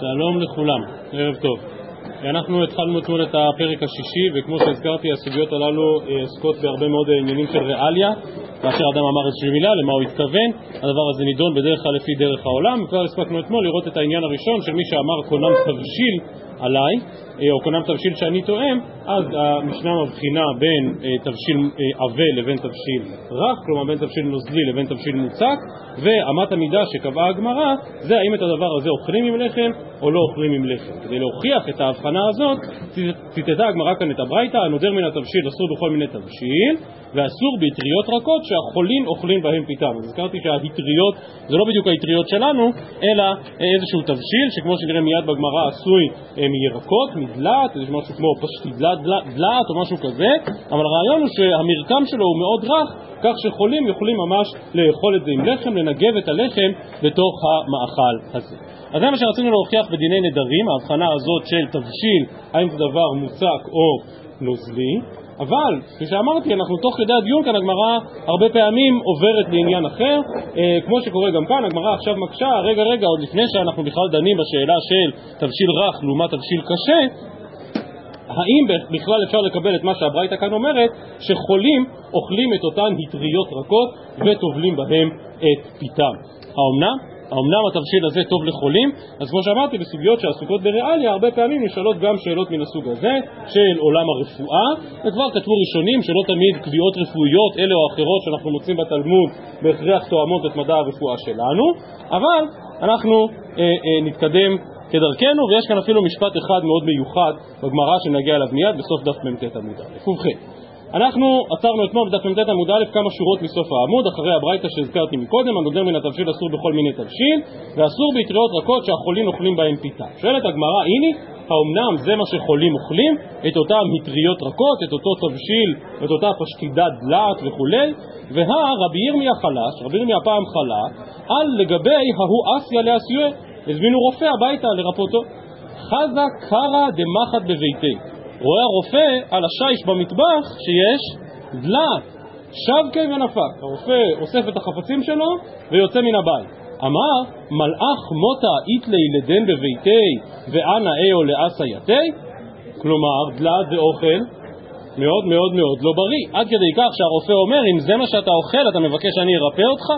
שלום לכולם, ערב טוב. אנחנו התחלנו אתמול את הפרק השישי, וכמו שהזכרתי, הסוגיות הללו אה, עוסקות בהרבה מאוד עניינים של ריאליה, כאשר אדם אמר איזושהי מילה, למה הוא התכוון, הדבר הזה נידון בדרך כלל לפי דרך העולם, וכבר הספקנו אתמול לראות את העניין הראשון של מי שאמר קונם תבשיל עליי, אה, או קונם תבשיל שאני תואם, אז המשנה מבחינה בין אה, תבשיל עבה לבין תבשיל רך, כלומר בין תבשיל נוזלי לבין תבשיל מוצק, ואמת המידה שקבעה הגמרא זה האם את הדבר הזה אוכלים עם לחם או לא אוכלים עם לחם. כדי להוכיח את ההבחנה הזאת, ציטטה הגמרא כאן את הברייתא, הנודר מן התבשיל אסור בכל מיני תבשיל, ואסור באטריות רכות שהחולים אוכלים בהם פיתם. אז הזכרתי שהאטריות זה לא בדיוק האטריות שלנו, אלא איזשהו תבשיל שכמו שנראה מיד בגמרא עשוי אה, מירקות, מדלעת, איזה משהו כמו פשטידלת דלעת או משהו כזה, אבל הרעיון הוא שהמרקם שלו הוא מאוד רך, כך שחולים יכולים ממש לאכול את זה עם לחם, לנגב את הלחם בתוך המאכל הזה. אז זה מה שרצינו להוכיח בדיני נדרים, ההבחנה הזאת של תבשיל, האם זה דבר מוצק או נוזלי, אבל, כפי שאמרתי, אנחנו תוך כדי הדיון כאן, הגמרא הרבה פעמים עוברת לעניין אחר, אה, כמו שקורה גם כאן, הגמרא עכשיו מקשה, רגע רגע, עוד לפני שאנחנו בכלל דנים בשאלה של תבשיל רך לעומת תבשיל קשה, האם בכלל אפשר לקבל את מה שהברייתא כאן אומרת, שחולים אוכלים את אותן הטריות רכות וטובלים בהם את פיתם. האומנם? האמנם התבשיל הזה טוב לחולים? אז כמו שאמרתי, בסוגיות שעסוקות בריאליה, הרבה פעמים נשאלות גם שאלות מן הסוג הזה, של עולם הרפואה, וכבר כתבו ראשונים שלא תמיד קביעות רפואיות אלה או אחרות שאנחנו מוצאים בתלמוד בהכרח תואמות את מדע הרפואה שלנו, אבל אנחנו אה, אה, נתקדם כדרכנו, ויש כאן אפילו משפט אחד מאוד מיוחד בגמרא שנגיע אליו מיד בסוף דף מ"ט עמוד א'. ובכן אנחנו עצרנו אתמול בדף מ"ט עמוד א' כמה שורות מסוף העמוד, אחרי הברייתא שהזכרתי מקודם, הנודר מן התבשיל אסור בכל מיני תבשיל, ואסור באטריות רכות שהחולים אוכלים בהם פיתה. שואלת הגמרא, הנה, האומנם זה מה שחולים אוכלים? את אותם הטריות רכות, את אותו תבשיל, את אותה פשטידת דלעת וכולי? והא רבי ירמיה חלש, רבי ירמיה פעם חלה, על לגבי ההוא אסיה לאסיוה, הזמינו רופא הביתה לרפאותו. חזה קרא דמחת בביתי. רואה הרופא על השיש במטבח שיש דלעת, שבקי ונפק. הרופא אוסף את החפצים שלו ויוצא מן הבית. אמר, מלאך מוטה איתלי לדן בביתי ואנא אהו לאסא יתי? כלומר, דלעת זה אוכל מאוד מאוד מאוד לא בריא. עד כדי כך שהרופא אומר, אם זה מה שאתה אוכל, אתה מבקש שאני ארפא אותך?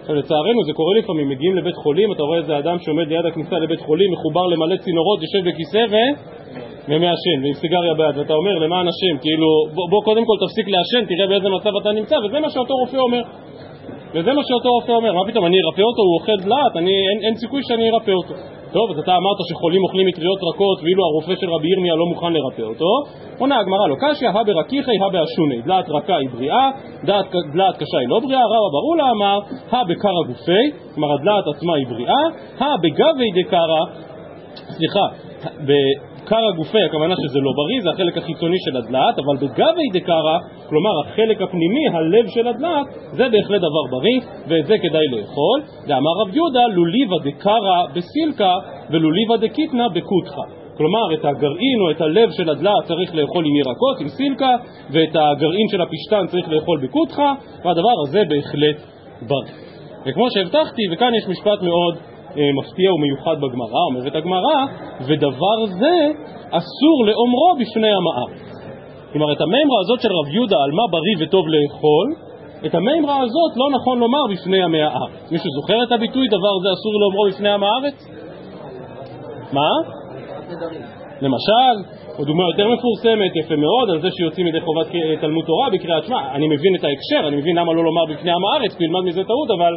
עכשיו לצערנו זה קורה לפעמים, מגיעים לבית חולים, אתה רואה איזה אדם שעומד ליד הכניסה לבית חולים, מחובר למלא צינורות, יושב בכיסא ו... ומעשן, ועם סיגריה ביד, ואתה אומר למען השם, כאילו, בוא, בוא קודם כל תפסיק לעשן, תראה באיזה מצב אתה נמצא, וזה מה שאותו רופא אומר. וזה מה שאותו רופא אומר, מה פתאום, אני ארפא אותו, הוא אוכל דלעת, אני, אין, אין סיכוי שאני ארפא אותו. טוב, אז אתה אמרת שחולים אוכלים מטריות רכות, ואילו הרופא של רבי ירמיה לא מוכן לרפא אותו. עונה הגמרא לא קשיא, הא ברקיחי, הא באשוני. דלעת רכה היא בריאה, דלעת, דלעת קשה היא לא בריאה. רבא ברולה אמר, הא בקרא גופי, כלומר הדלעת עצמה היא בריאה, הא בגבי דקרא, סליחה, קרא גופי, הכוונה שזה לא בריא, זה החלק החיצוני של הדלעת, אבל בגבי דקרא, כלומר החלק הפנימי, הלב של הדלעת, זה בהחלט דבר בריא, ואת זה כדאי לאכול. ואמר רב יהודה, לוליבה דקרא בסילקה ולוליבה דקיטנה בקותחה. כלומר, את הגרעין או את הלב של הדלעת צריך לאכול עם ירקות, עם סילקה, ואת הגרעין של הפשטן צריך לאכול בקותחה, והדבר הזה בהחלט בריא. וכמו שהבטחתי, וכאן יש משפט מאוד מפתיע ומיוחד בגמרא, אומרת הגמרא, ודבר זה אסור לאומרו בפני הארץ. כלומר, את המימרה הזאת של רב יהודה על מה בריא וטוב לאכול, את המימרה הזאת לא נכון לומר בפני עמי הארץ. מישהו זוכר את הביטוי דבר זה אסור לאומרו בפני עם הארץ? מה? למשל, או דוגמה יותר מפורסמת, יפה מאוד, על זה שיוצאים ידי חובת תלמוד תורה בקריאת שמע. אני מבין את ההקשר, אני מבין למה לא לומר בפני עם הארץ, כי ילמד מזה טעות, אבל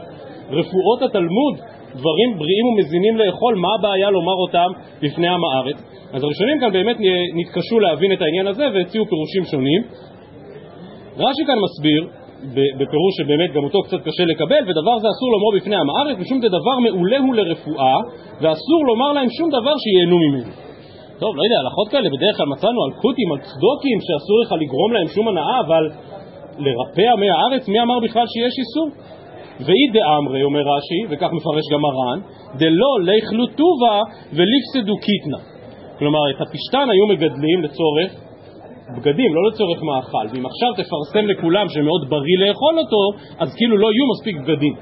רפואות התלמוד דברים בריאים ומזינים לאכול, מה הבעיה לומר אותם בפני עם הארץ? אז הראשונים כאן באמת נתקשו להבין את העניין הזה והציעו פירושים שונים. רש"י כאן מסביר, בפירוש שבאמת גם אותו קצת קשה לקבל, ודבר זה אסור לומר בפני עם הארץ, משום דבר מעולה הוא לרפואה, ואסור לומר להם שום דבר שייהנו ממנו. טוב, לא יודע, הלכות כאלה בדרך כלל מצאנו על קוטים, על צדוקים, שאסור לך לגרום להם שום הנאה, אבל לרפא עמי הארץ, מי אמר בכלל שיש איסור? ואי דאמרי, אומר רש"י, וכך מפרש גם הר"ן, דלא ליכלו טובה וליפסדו קיטנה. כלומר, את הפשתן היו מגדלים לצורך בגדים, לא לצורך מאכל. ואם עכשיו תפרסם לכולם שמאוד בריא לאכול אותו, אז כאילו לא יהיו מספיק בגדים.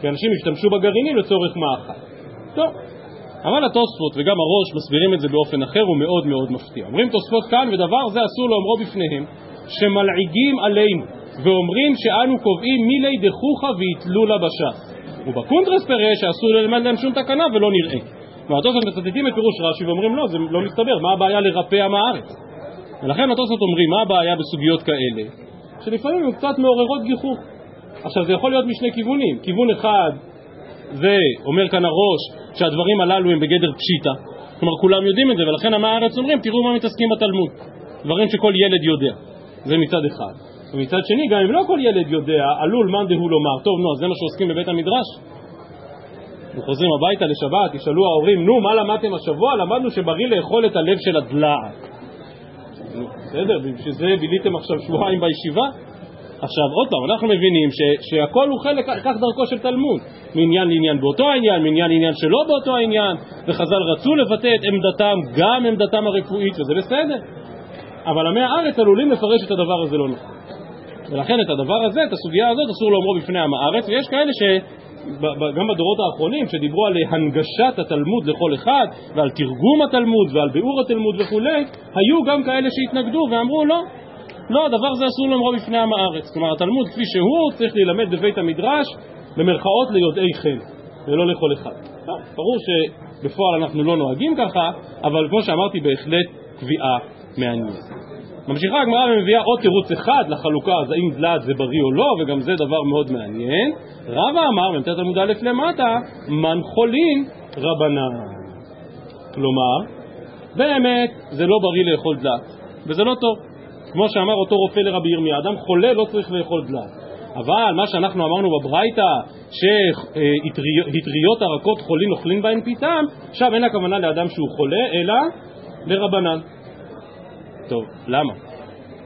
כי אנשים ישתמשו בגרעינים לצורך מאכל. טוב, אבל התוספות וגם הראש מסבירים את זה באופן אחר ומאוד מאוד מפתיע. אומרים תוספות כאן, ודבר זה אסור לאומרו בפניהם, שמלעיגים עלינו ואומרים שאנו קובעים מילי דחוכה ויתלו לה בש"ס. ובקונטרס פרש שאסור ללמד להם שום תקנה ולא נראה. כלומר התוספות מצטטים את פירוש רש"י ואומרים לא, זה לא מסתבר, מה הבעיה לרפא עם הארץ? ולכן התוספות אומרים, מה הבעיה בסוגיות כאלה? שלפעמים הן קצת מעוררות גיחוך. עכשיו זה יכול להיות משני כיוונים, כיוון אחד זה, אומר כאן הראש, שהדברים הללו הם בגדר פשיטה, כלומר כולם יודעים את זה, ולכן עמי הארץ אומרים, תראו מה מתעסקים בתלמוד, דברים שכל ילד יודע, זה מצד אחד. ומצד שני, גם אם לא כל ילד יודע, עלול מאן דהוא לומר, טוב נו, אז זה מה שעוסקים בבית המדרש? וחוזרים הביתה לשבת, ישאלו ההורים, נו, מה למדתם השבוע? למדנו שבריא לאכול את הלב של הדלעת. בסדר, בשביל זה ביליתם עכשיו שבועיים בישיבה? עכשיו, עוד פעם, אנחנו מבינים ש, שהכל הוא חלק, כך דרכו של תלמוד, מעניין לעניין באותו העניין, מעניין לעניין שלא באותו העניין, וחז"ל רצו לבטא את עמדתם, גם עמדתם הרפואית, וזה בסדר. אבל עמי הארץ עלולים לפרש את הדבר הזה לא נכון. ולכן את הדבר הזה, את הסוגיה הזאת, אסור לאומרו בפני עם הארץ, ויש כאלה ש... גם בדורות האחרונים שדיברו על הנגשת התלמוד לכל אחד ועל תרגום התלמוד ועל ביאור התלמוד וכולי, היו גם כאלה שהתנגדו ואמרו לא, לא, הדבר זה אסור לאמרו בפני עם הארץ. כלומר, התלמוד כפי שהוא צריך להילמד בבית המדרש במרכאות ליודעי חן, ולא לכל אחד. ברור שבפועל אנחנו לא נוהגים ככה, אבל כמו שאמרתי, בהחלט קביעה מעניינת. ממשיכה הגמרא ומביאה עוד תירוץ אחד לחלוקה, אז האם דלעת זה בריא או לא, וגם זה דבר מאוד מעניין. רבא אמר, מ"ט עמוד א' למטה, מן חולין רבנן. כלומר, באמת זה לא בריא לאכול דלעת, וזה לא טוב. כמו שאמר אותו רופא לרבי ירמיה, אדם חולה לא צריך לאכול דלעת. אבל מה שאנחנו אמרנו בברייתא, שהטריות הרכות חולין אוכלים בהן פיתם, שם אין הכוונה לאדם שהוא חולה, אלא לרבנן. טוב, למה?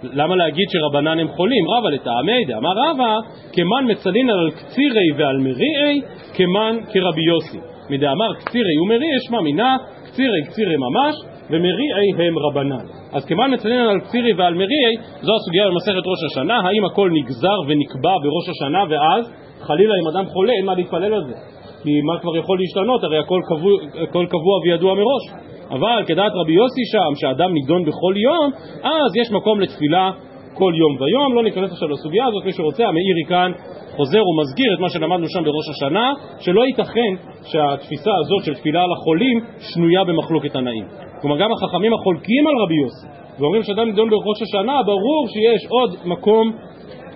למה להגיד שרבנן הם חולים? רבא לטעמי דאמר רבא, כמן מצלין על קצירי ועל מריעי, כמן כרבי יוסי. מדאמר קצירי ומריעי, שמע מינה, קצירי קצירי ממש, ומריעי הם רבנן. אז כמן מצלין על קצירי ועל מריעי, זו הסוגיה במסכת ראש השנה, האם הכל נגזר ונקבע בראש השנה, ואז חלילה אם אדם חולה אין מה להתפלל על זה. כי מה כבר יכול להשתנות? הרי הכל קבוע, הכל קבוע וידוע מראש. אבל כדעת רבי יוסי שם, שאדם נידון בכל יום, אז יש מקום לתפילה כל יום ויום. לא ניכנס עכשיו לסוגיה הזאת, מי שרוצה, המאירי כאן חוזר ומסגיר את מה שלמדנו שם בראש השנה, שלא ייתכן שהתפיסה הזאת של תפילה על החולים שנויה במחלוקת תנאים. כלומר, גם החכמים החולקים על רבי יוסי, ואומרים שאדם נידון בראש השנה, ברור שיש עוד מקום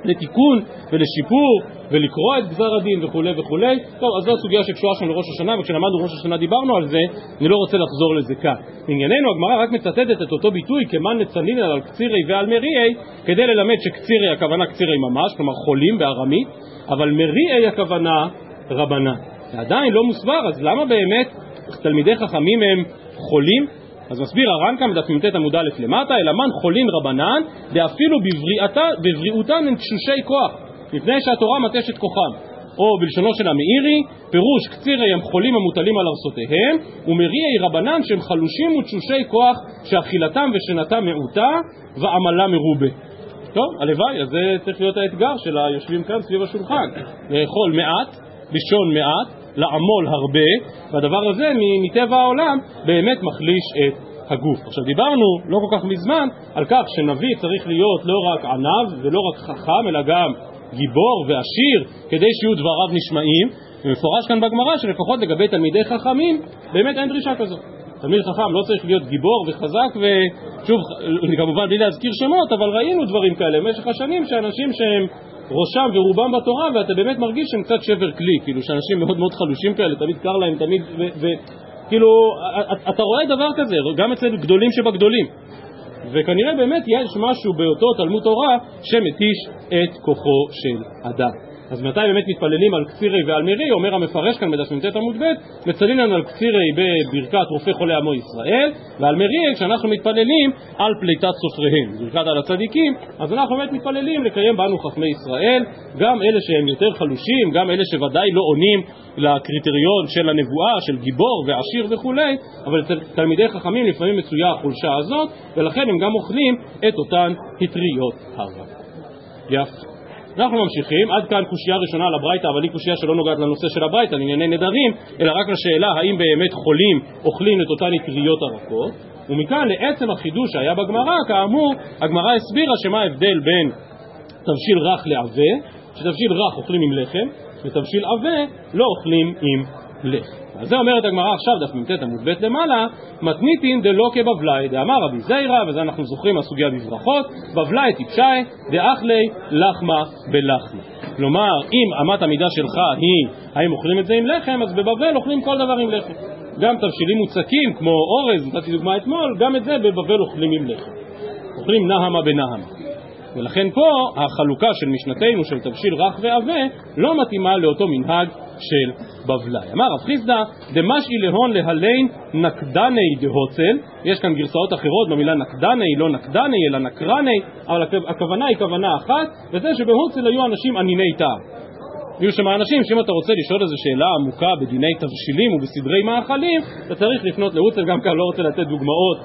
לתיקון ולשיפור ולקרוא את גזר הדין וכולי וכולי. טוב, אז זו הסוגיה שקשורה שם לראש השנה, וכשלמדנו ראש השנה דיברנו על זה, אני לא רוצה לחזור לזה כאן. לענייננו הגמרא רק מצטטת את אותו ביטוי כמן נצנינן על קצירי ועל מריעי, כדי ללמד שקצירי הכוונה קצירי ממש, כלומר חולים בארמית, אבל מריעי הכוונה רבנן. ועדיין לא מוסבר, אז למה באמת תלמידי חכמים הם חולים? אז מסביר הרמק"ם בדף מ"ט עמוד א' למטה, אלא מן חולין רבנן, ואפילו בבריאותן הן תשושי כוח, מפני שהתורה מטשת כוחם. או בלשונו של המאירי, פירוש קצירי הם חולים המוטלים על ארסותיהם, ומריעי רבנן שהם חלושים ותשושי כוח שאכילתם ושנתם מעוטה ועמלם מרובה. טוב, הלוואי, אז זה צריך להיות האתגר של היושבים כאן סביב השולחן. לאכול מעט, לישון מעט, לעמול הרבה, והדבר הזה מטבע העולם באמת מחליש את הגוף. עכשיו דיברנו לא כל כך מזמן על כך שנביא צריך להיות לא רק ענב ולא רק חכם אלא גם גיבור ועשיר כדי שיהיו דבריו נשמעים ומפורש כאן בגמרא שלפחות לגבי תלמידי חכמים באמת אין דרישה כזאת. תלמיד חכם לא צריך להיות גיבור וחזק ושוב, כמובן בלי להזכיר שמות, אבל ראינו דברים כאלה במשך השנים שאנשים שהם ראשם ורובם בתורה, ואתה באמת מרגיש שהם קצת שבר כלי, כאילו שאנשים מאוד מאוד חלושים כאלה, תמיד קר להם, תמיד, וכאילו, אתה רואה דבר כזה, גם אצל גדולים שבגדולים. וכנראה באמת יש משהו באותו תלמוד תורה שמתיש את כוחו של אדם. אז מתי באמת מתפללים על קצירי ועל מירי? אומר המפרש כאן בדף מ"ט עמוד ב', מצללים לנו על קצירי בברכת רופא חולי עמו ישראל, ועל מירי כשאנחנו מתפללים על פליטת סופריהם, ברכת על הצדיקים, אז אנחנו באמת מתפללים לקיים בנו חכמי ישראל, גם אלה שהם יותר חלושים, גם אלה שוודאי לא עונים לקריטריון של הנבואה, של גיבור ועשיר וכולי, אבל תלמידי חכמים לפעמים מצויה החולשה הזאת, ולכן הם גם אוכלים את אותן פטריות הרבה. יפה. אנחנו ממשיכים, עד כאן קושייה ראשונה על הברייתא, אבל היא קושייה שלא נוגעת לנושא של הברייתא, לענייני נדרים, אלא רק לשאלה האם באמת חולים אוכלים את אותן אטריות הרכות, ומכאן לעצם החידוש שהיה בגמרא, כאמור, הגמרא הסבירה שמה ההבדל בין תבשיל רך לעבה, שתבשיל רך אוכלים עם לחם, ותבשיל עבה לא אוכלים עם לחם. אז זה אומרת הגמרא עכשיו, דף מ"ט עמוד ב' למעלה, מתניתין דלא כבבלי, דאמר רבי זיירא, וזה אנחנו זוכרים מהסוגיה בברכות, בבלי טיפשי, דאכלי לחמה בלחמה. כלומר, אם אמת המידה שלך היא האם אוכלים את זה עם לחם, אז בבבל אוכלים כל דבר עם לחם. גם תבשילים מוצקים, כמו אורז, נתתי דוגמה אתמול, גם את זה בבבל אוכלים עם לחם. אוכלים נהמה בנהמה. ולכן פה החלוקה של משנתנו של תבשיל רך ועבה לא מתאימה לאותו מנהג של בבלי. אמר רב חיסדא, דמשאי להון להליין נקדני דהוצל, יש כאן גרסאות אחרות במילה נקדני, לא נקדני אלא נקרני, אבל הכוונה היא כוונה אחת, וזה שבהוצל היו אנשים אניני טעם. היו שם אנשים שאם אתה רוצה לשאול איזו שאלה עמוקה בדיני תבשילים ובסדרי מאכלים, אתה צריך לפנות להוצל, גם כאן לא רוצה לתת דוגמאות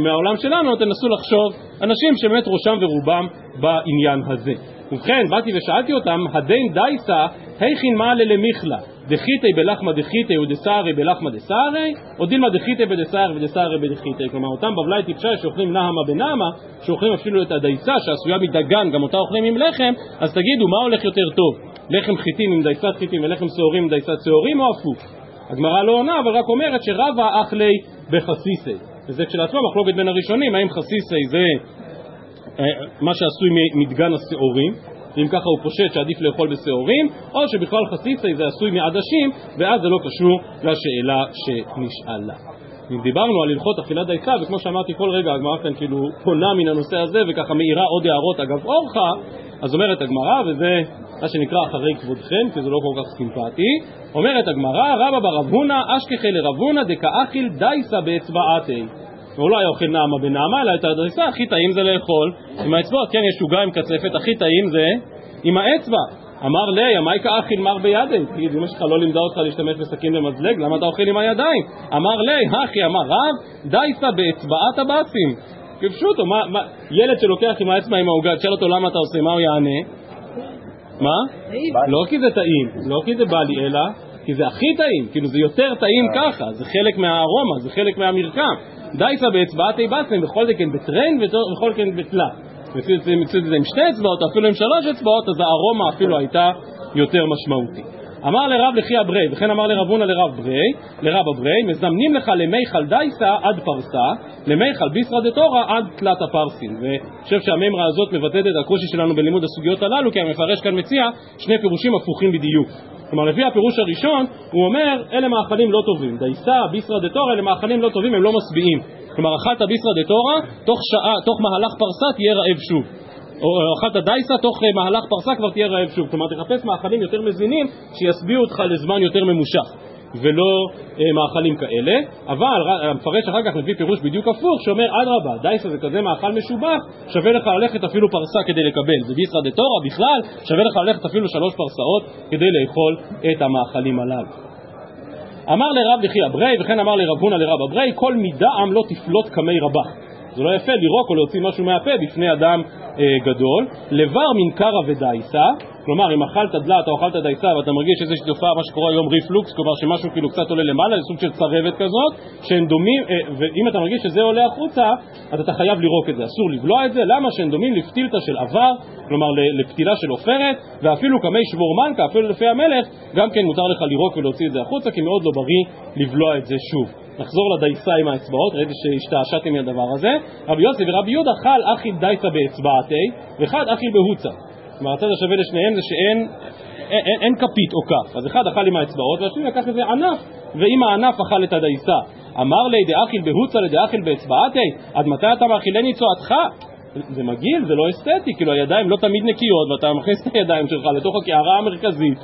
מהעולם שלנו, תנסו לחשוב, אנשים שבאמת ראשם ורובם בעניין הזה. ובכן, באתי ושאלתי אותם, הדין דייסה, היכין מעלה למיכלה, דחיתי בלחמה דחיתי ודסערי בלחמה דסערי, או דילמה דחיתי בדסערי ודסערי בדחיתי. כלומר, אותם בבלי טיפשי שאוכלים נהמה בנהמה, שאוכלים אפילו את הדייסה שעשויה מדגן, גם אותה אוכלים עם לחם, אז תגידו, מה הולך יותר טוב? לחם חיטים עם דייסת חיטים ולחם שעורים עם דייסת שעורים או הפוך? הגמרא לא עונה, אבל רק אומרת שרבה אכלי בחסיסי. וזה כשלעצמו מחלוקת בין הראשונים, האם חסיסי זה אה, מה שעשוי מדגן השעורים, אם ככה הוא פושט שעדיף לאכול בשעורים, או שבכלל חסיסי זה עשוי מעדשים, ואז זה לא קשור לשאלה שנשאלה. אם דיברנו על הלכות אכילת דייסה, וכמו שאמרתי כל רגע, הגמרא כאן כאילו פונה מן הנושא הזה, וככה מאירה עוד הערות אגב אורחה, אז אומרת הגמרא, וזה מה שנקרא אחרי כבודכם, כי זה לא כל כך סימפטי, אומרת הגמרא, רבא ברב הונא אשכחי לרב הונא דקאכיל דייסה באצבעתי. הוא לא היה אוכל נעמה בנעמה, אלא את הדריסה, הכי טעים זה לאכול עם האצבעות, כן, יש עוגה עם קצפת, הכי טעים זה עם האצבע. אמר לי, המייקה אכיל מר בידי, תגיד, אמא שלך לא לימדה אותך להשתמש בסכין ומזלג, למה אתה אוכל עם הידיים? אמר לי, אחי, אמר רב, דייסה באצבעת הבאסים. כפשוטו, מה, מה, ילד שלוקח עם האצבע עם העוגה, תשאל אותו למה אתה עושה, מה הוא יענה? מה? לא כי זה טעים, לא כי זה בא לי, אלא כי זה הכי טעים, כאילו זה יותר טעים ככה, זה חלק מהארומה, זה חלק מהמרקם. דייסה באצבעתי באסם, בכל זאת כן בטרן ובכל כן בתלה. מצד זה עם שתי אצבעות, אפילו עם שלוש אצבעות, אז הארומה אפילו הייתה יותר משמעותית. אמר לרב לחי אברי, וכן אמר לרב הונא לרב ברי, לרב אברי, מזמנים לך למיכל דייסה עד פרסה, למיכל ביסרא דתורא עד תלת הפרסים. ואני חושב שהממרה הזאת מבטאת את הקושי שלנו בלימוד הסוגיות הללו, כי המפרש כאן מציע שני פירושים הפוכים בדיוק. כלומר, לפי הפירוש הראשון, הוא אומר, אלה מאכלים לא טובים. דייסה, ביסרא דתורא, אלה מאכלים לא טובים, הם לא משביעים. כלומר, אכלת ביסרא דתורא, תוך שעה, תוך מהלך פרסה תהיה רעב שוב. או אכלת דייסה, תוך אה, מהלך פרסה כבר תהיה רעב שוב. כלומר, תחפש מאכלים יותר מזינים שישביעו אותך לזמן יותר ממושך. ולא אה, מאכלים כאלה, אבל המפרש אחר כך מביא פירוש בדיוק הפוך שאומר אדרבה, דייסה זה כזה מאכל משובח, שווה לך ללכת אפילו פרסה כדי לקבל, זה ביסרא דתורא בכלל, שווה לך ללכת אפילו שלוש פרסאות כדי לאכול את המאכלים הללו. אמר לרב לחי אברי וכן אמר לרב הונא לרב אברי כל מידעם לא תפלוט קמי רבה זה לא יפה לירוק או להוציא משהו מהפה בפני אדם אה, גדול. לבר מן קרא ודייסה, כלומר אם אכלת דלת או אכלת דייסה ואתה מרגיש איזושהי תופעה, מה שקורה היום ריפלוקס, כלומר שמשהו כאילו קצת עולה למעלה, זה סוג של צרבת כזאת, שהם דומים, אה, ואם אתה מרגיש שזה עולה החוצה, אז אתה חייב לירוק את זה, אסור לבלוע את זה, למה? שהם דומים לפתילתא של עבר, כלומר לפתילה של עופרת, ואפילו קמי שבור מנקה, אפילו לפי המלך, גם כן מותר לך לירוק ולהוציא את זה החוצה, כי מאוד לא בריא לבלוע את זה שוב. נחזור לדייסה עם האצבעות, ראיתי שהשתעשעתי מהדבר הזה. רבי יוסי ורבי יהודה חל אחי דייסה באצבעתי וחד אחי בהוצה. כלומר הצד השווה לשניהם זה שאין אין, אין, אין כפית או כף. אז אחד אכל עם האצבעות והשני לקח איזה ענף ועם הענף אכל את הדייסה. אמר לי דאכיל בהוצה לדאכיל באצבעתי עד מתי אתה מאכילני צועתך? זה מגעיל, זה לא אסתטי, כאילו הידיים לא תמיד נקיות ואתה מכניס את הידיים שלך לתוך הקערה המרכזית,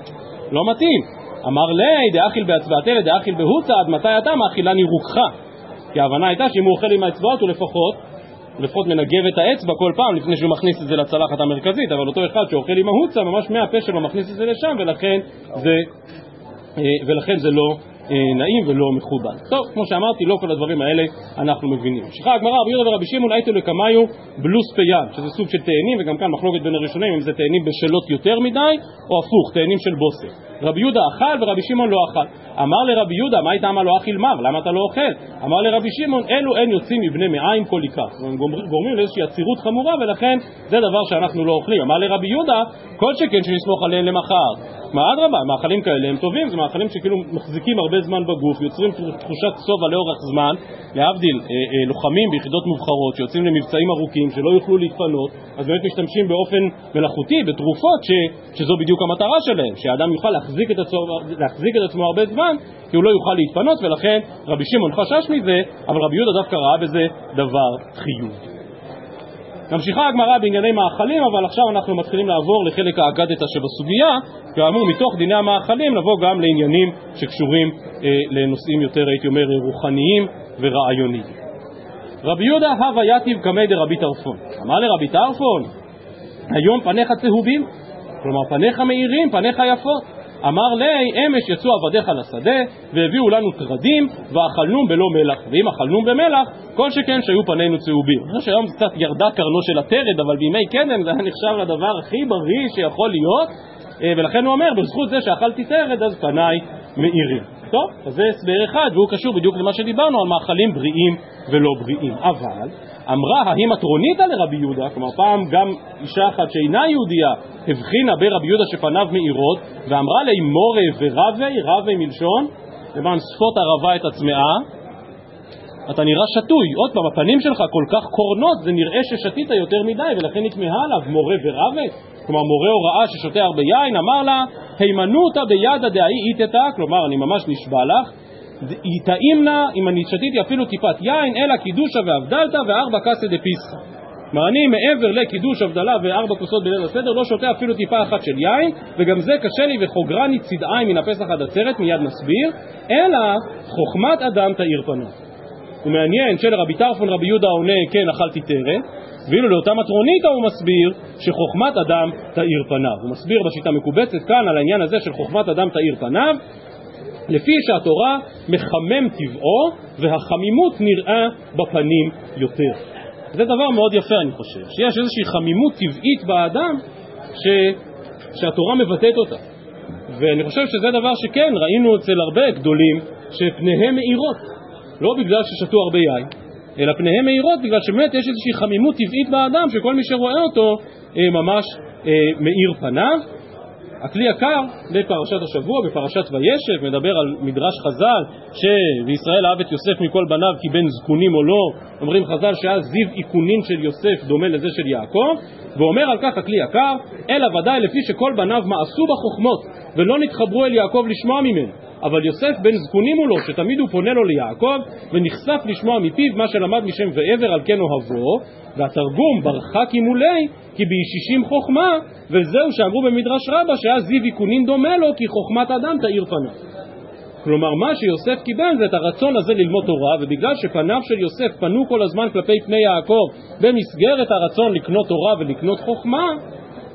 לא מתאים. אמר לי, דאכיל בהצבעתי לדאכיל בהוצא, עד מתי אתה מאכילני רוקחה? כי ההבנה הייתה שאם הוא אוכל עם האצבעות הוא לפחות, לפחות מנגב את האצבע כל פעם לפני שהוא מכניס את זה לצלחת המרכזית, אבל אותו אחד שאוכל עם ההוצא, ממש מהפה שלו מכניס את זה לשם, ולכן זה, אה, ולכן זה לא נעים ולא מכובד. טוב, כמו שאמרתי, לא כל הדברים האלה אנחנו מבינים. ממשיכה הגמרא, רבי יהודה ורבי שמעון הייתו לקמיו בלוס פיין, שזה סוג של תאנים, וגם כאן מחלוקת בין הראשונים אם זה תאנים בשלות יותר מדי, או הפוך, תאנים של בוסר. רבי יהודה אכל ורבי שמעון לא אכל. אמר לרבי יהודה, מה הייתה אמר לו אכיל מר? למה אתה לא אוכל? אמר לרבי שמעון, אלו אין יוצאים מבני מעיים כל עיקר. הם גורמים לאיזושהי עצירות חמורה, ולכן זה דבר שאנחנו לא אוכלים. אמר לרבי יהודה, כל שכן שנסמוך עליהם למחר. מה אדרבה, מאכלים כאלה הם טובים, זה מאכלים שכאילו מחזיקים הרבה זמן בגוף, יוצרים תחושת שובע לאורך זמן, להבדיל, אה, אה, לוחמים ביחידות מובחרות שיוצאים למבצעים ארוכים, שלא יוכלו להתפנות, אז באמת משתמשים באופן מלאכותי בתרופות ש, שזו בדיוק המטרה שלהם, שהאדם יוכל להחזיק את, עצמו, להחזיק את עצמו הרבה זמן, כי הוא לא יוכל להתפנות, ולכן רבי שמעון חשש מזה, אבל רבי יהודה דווקא ראה בזה דבר חיובי. ממשיכה הגמרא בענייני מאכלים, אבל עכשיו אנחנו מתחילים לעבור לחלק האגדתא שבסוגיה, כאמור מתוך דיני המאכלים נבוא גם לעניינים שקשורים אה, לנושאים יותר, הייתי אומר, רוחניים ורעיוניים. רבי יהודה הווה יתיב קמי דרבי טרפון. אמר לרבי טרפון, היום פניך צהובים, כלומר פניך מאירים, פניך יפות. אמר לי, אמש יצאו עבדיך לשדה, והביאו לנו טרדים, ואכלנום בלא מלח. ואם אכלנום במלח, כל שכן שהיו פנינו צהובים. אני חושב שהיום קצת ירדה קרנו של הטרד, אבל בימי קדם זה היה נחשב לדבר הכי בריא שיכול להיות, אה, ולכן הוא אומר, בזכות זה שאכלתי טרד, אז פניי מאירים. טוב, אז זה הסבר אחד, והוא קשור בדיוק למה שדיברנו על מאכלים בריאים ולא בריאים. אבל, אמרה ההיא מטרוניתא לרבי יהודה, כלומר פעם גם אישה אחת שאינה יהודייה הבחינה ברבי יהודה שפניו מאירות, ואמרה לי מורה ורבי, רבי מלשון, למען שפות ערבה את הצמאה, אתה נראה שתוי, עוד פעם, הפנים שלך כל כך קורנות, זה נראה ששתית יותר מדי, ולכן נתמהה עליו. מורה ורבי, כלומר מורה הוראה ששותה הרבה יין, אמר לה, הימנותא בידא דאי איתתא, כלומר אני ממש נשבע לך, יטעימנה אם אני שתיתי אפילו טיפת יין, אלא קידושה והבדלתא וארבע קסא דפיסחא. כלומר אני מעבר לקידוש הבדלה וארבע כוסות בליל הסדר לא שותה אפילו טיפה אחת של יין וגם זה קשה לי וחוגרני צדעי מן הפסח עד עצרת מיד נסביר אלא חוכמת אדם תאיר פניו ומעניין שלרבי טרפון רבי יהודה עונה כן אכלתי טרף ואילו לאותה מטרוניתא הוא מסביר שחוכמת אדם תאיר פניו הוא מסביר בשיטה מקובצת כאן על העניין הזה של חוכמת אדם תאיר פניו לפי שהתורה מחמם טבעו והחמימות נראה בפנים יותר. זה דבר מאוד יפה אני חושב, שיש איזושהי חמימות טבעית באדם ש... שהתורה מבטאת אותה. ואני חושב שזה דבר שכן, ראינו אצל הרבה גדולים שפניהם מאירות, לא בגלל ששתו הרבה יין, אלא פניהם מאירות בגלל שבאמת יש איזושהי חמימות טבעית באדם שכל מי שרואה אותו אה, ממש אה, מאיר פניו הכלי יקר בפרשת השבוע, בפרשת וישב, מדבר על מדרש חז"ל שבישראל אהב את יוסף מכל בניו כי בן זקונים או לא, אומרים חז"ל שאז זיו איכונין של יוסף דומה לזה של יעקב, ואומר על כך הכלי יקר, אלא ודאי לפי שכל בניו מעשו בחוכמות ולא נתחברו אל יעקב לשמוע ממנו. אבל יוסף בן זקונים הוא לו, שתמיד הוא פונה לו ליעקב, ונחשף לשמוע מפיו מה שלמד משם ועבר על כן אוהבו, והתרגום ברכה כימולי, כי בישישים חוכמה, וזהו שאמרו במדרש רבה שאז זיו איכונין דומה לו, כי חוכמת אדם תאיר פניו. כלומר, מה שיוסף קיבל זה את הרצון הזה ללמוד תורה, ובגלל שפניו של יוסף פנו כל הזמן כלפי פני יעקב במסגרת הרצון לקנות תורה ולקנות חוכמה,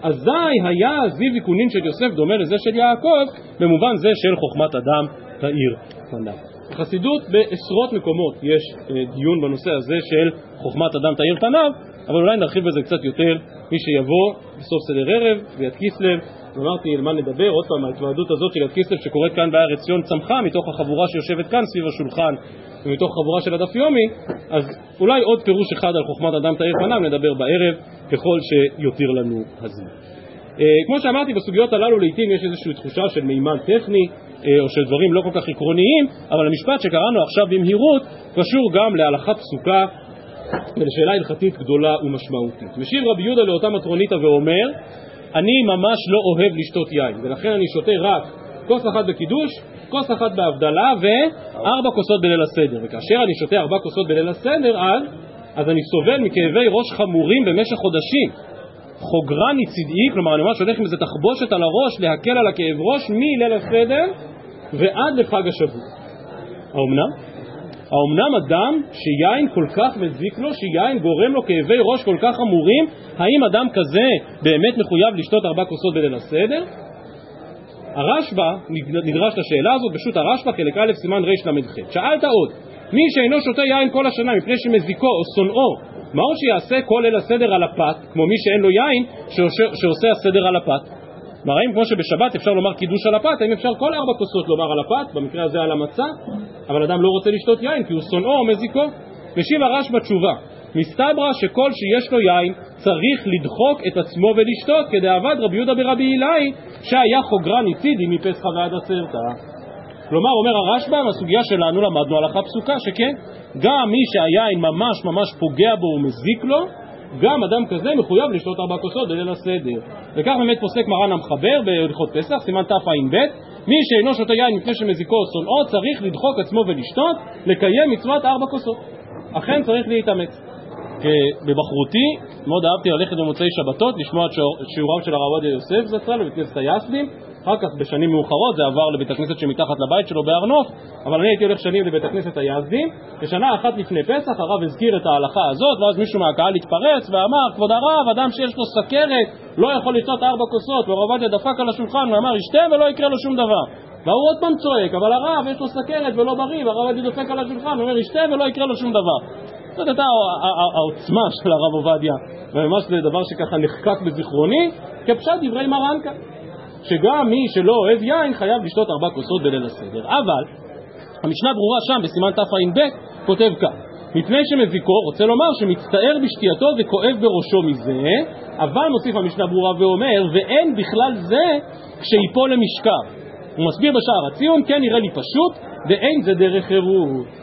אזי היה זיו איכונין של יוסף דומה לזה של יעקב, במובן זה של חוכמת אדם תאיר פניו. בחסידות בעשרות מקומות יש אה, דיון בנושא הזה של חוכמת אדם תאיר פניו, אבל אולי נרחיב בזה קצת יותר מי שיבוא בסוף סדר ערב ויד כסלו, אמרתי על מה נדבר, עוד פעם ההתוועדות הזאת של יד כסלו שקורית כאן בארץ ציון צמחה מתוך החבורה שיושבת כאן סביב השולחן ומתוך חבורה של הדף יומי, אז אולי עוד פירוש אחד על חוכמת אדם תאיר פניו נדבר בערב ככל שיותיר לנו הזמן. אה, כמו שאמרתי, בסוגיות הללו לעיתים יש איזושהי תחושה של מימן טכני אה, או של דברים לא כל כך עקרוניים, אבל המשפט שקראנו עכשיו במהירות קשור גם להלכת פסוקה ולשאלה הלכתית גדולה ומשמעותית. משיב רבי יהודה לאותה מטרוניתא ואומר, אני ממש לא אוהב לשתות יין, ולכן אני שותה רק כוס אחת בקידוש, כוס אחת בהבדלה וארבע כוסות בליל הסדר. וכאשר אני שותה ארבע כוסות בליל הסדר, אז, אז אני סובל מכאבי ראש חמורים במשך חודשים. חוגרני צדעי, כלומר אני ממש הולך עם איזה תחבושת על הראש להקל על הכאב ראש מליל הסדר ועד לחג השבוע. האומנם? האומנם אדם שיין כל כך מזיק לו, שיין גורם לו כאבי ראש כל כך חמורים, האם אדם כזה באמת מחויב לשתות ארבע כוסות בליל הסדר? הרשב"א נדרש לשאלה הזאת, פשוט הרשב"א חלק א' סימן רל"ח. שאלת עוד, מי שאינו שותה יין כל השנה מפני שמזיקו או שונאו, מהו שיעשה כל ליל הסדר על הפת, כמו מי שאין לו יין שעושה הסדר על הפת? כלומר, האם כמו שבשבת אפשר לומר קידוש על הפת, האם אפשר כל ארבע כוסות לומר על הפת, במקרה הזה על המצה, אבל אדם לא רוצה לשתות יין כי הוא שונאו או מזיקו? משיב הרשב"א תשובה, מסתברא שכל שיש לו יין צריך לדחוק את עצמו ולשתות כדאבד רבי יהודה ברבי אילאי שהיה חוגרן הצידי מפסחא ועד עצרתא כלומר אומר הרשב"א מהסוגיה שלנו למדנו הלכה פסוקה שכן גם מי שהיין ממש ממש פוגע בו ומזיק לו גם אדם כזה מחויב לשתות ארבע כוסות בליל הסדר. וכך באמת פוסק מרן המחבר בהלכות פסח סימן תע"ב מי שאינו שותה יין מפני שמזיקו או שונאו צריך לדחוק עצמו ולשתות לקיים מצוות ארבע כוסות. אכן צריך להתאמץ בבחרותי מאוד אהבתי ללכת במוצאי שבתות לשמוע את שיעוריו של הרב עובדיה יוסף זצ"ל בבית כנסת היסדים. אחר כך בשנים מאוחרות זה עבר לבית הכנסת שמתחת לבית שלו בהר נוף אבל אני הייתי הולך שנים לבית הכנסת היזדים ושנה אחת לפני פסח הרב הזכיר את ההלכה הזאת ואז מישהו מהקהל התפרץ ואמר כבוד הרב אדם שיש לו סכרת לא יכול לשתות ארבע כוסות. והרב עובדיה דפק על השולחן ואמר ישתה ולא יקרה לו שום דבר. והוא עוד פעם צועק אבל הרב יש לו סכרת ולא בריא. והרב עובדיה דופק על השולחן ואומר ישתה ולא יקרה לו שום דבר זאת הייתה העוצמה של הרב עובדיה, וממש זה דבר שככה נחקק בזיכרוני, כפשט דברי כאן, שגם מי שלא אוהב יין חייב לשתות ארבע כוסות בליל הסדר. אבל המשנה ברורה שם בסימן תע"ב כותב כך מפני שמזיקו, רוצה לומר שמצטער בשתייתו וכואב בראשו מזה, אבל מוסיף המשנה ברורה ואומר, ואין בכלל זה כשיפול למשכב. הוא מסביר בשער הציון, כן נראה לי פשוט, ואין זה דרך חירות.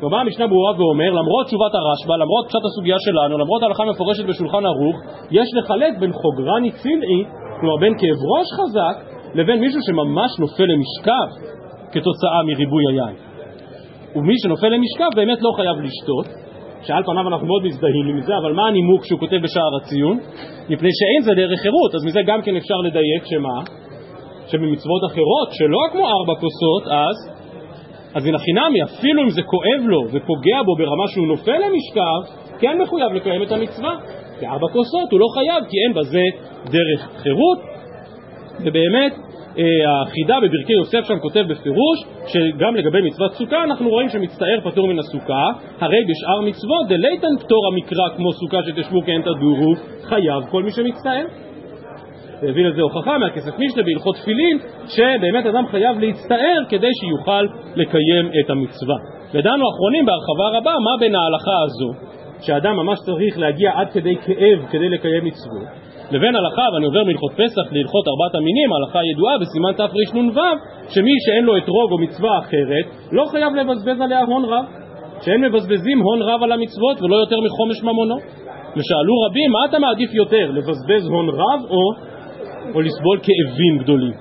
כלומר המשנה ברורה ואומר, למרות תשובת הרשב"א, למרות פשט הסוגיה שלנו, למרות ההלכה המפורשת בשולחן ערוך, יש לחלק בין חוגרני צילעי, כלומר בין כאב ראש חזק, לבין מישהו שממש נופל למשכב כתוצאה מריבוי היין. ומי שנופל למשכב באמת לא חייב לשתות, שעל פניו אנחנו מאוד מזדהים עם זה, אבל מה הנימוק שהוא כותב בשער הציון? מפני שאין זה דרך חירות, אז מזה גם כן אפשר לדייק שמה? שבמצוות אחרות, שלא כמו ארבע כוסות, אז אז הנה חינמי, אפילו אם זה כואב לו ופוגע בו ברמה שהוא נופל למשכב, כן מחויב לקיים את המצווה. בארבע כוסות הוא לא חייב, כי אין בזה דרך חירות. ובאמת, אה, החידה בברכי יוסף שם כותב בפירוש שגם לגבי מצוות סוכה אנחנו רואים שמצטער פטור מן הסוכה הרי בשאר מצוות דלייתן פטור המקרא כמו סוכה שתשבו כן תדורו חייב כל מי שמצטער והביא לזה הוכחה מהכסף משנה בהלכות תפילין, שבאמת אדם חייב להצטער כדי שיוכל לקיים את המצווה. ודנו אחרונים בהרחבה רבה מה בין ההלכה הזו, שאדם ממש צריך להגיע עד כדי כאב כדי לקיים מצוות, לבין הלכה, ואני עובר מהלכות פסח להלכות ארבעת המינים, ההלכה ידועה בסימן תרנ"ו, שמי שאין לו אתרוג או מצווה אחרת, לא חייב לבזבז עליה הון רב. שאין מבזבזים הון רב על המצוות ולא יותר מחומש ממונו. ושאלו רבים, מה אתה מעדיף יותר, לבזבז הון רב או או לסבול כאבים גדולים.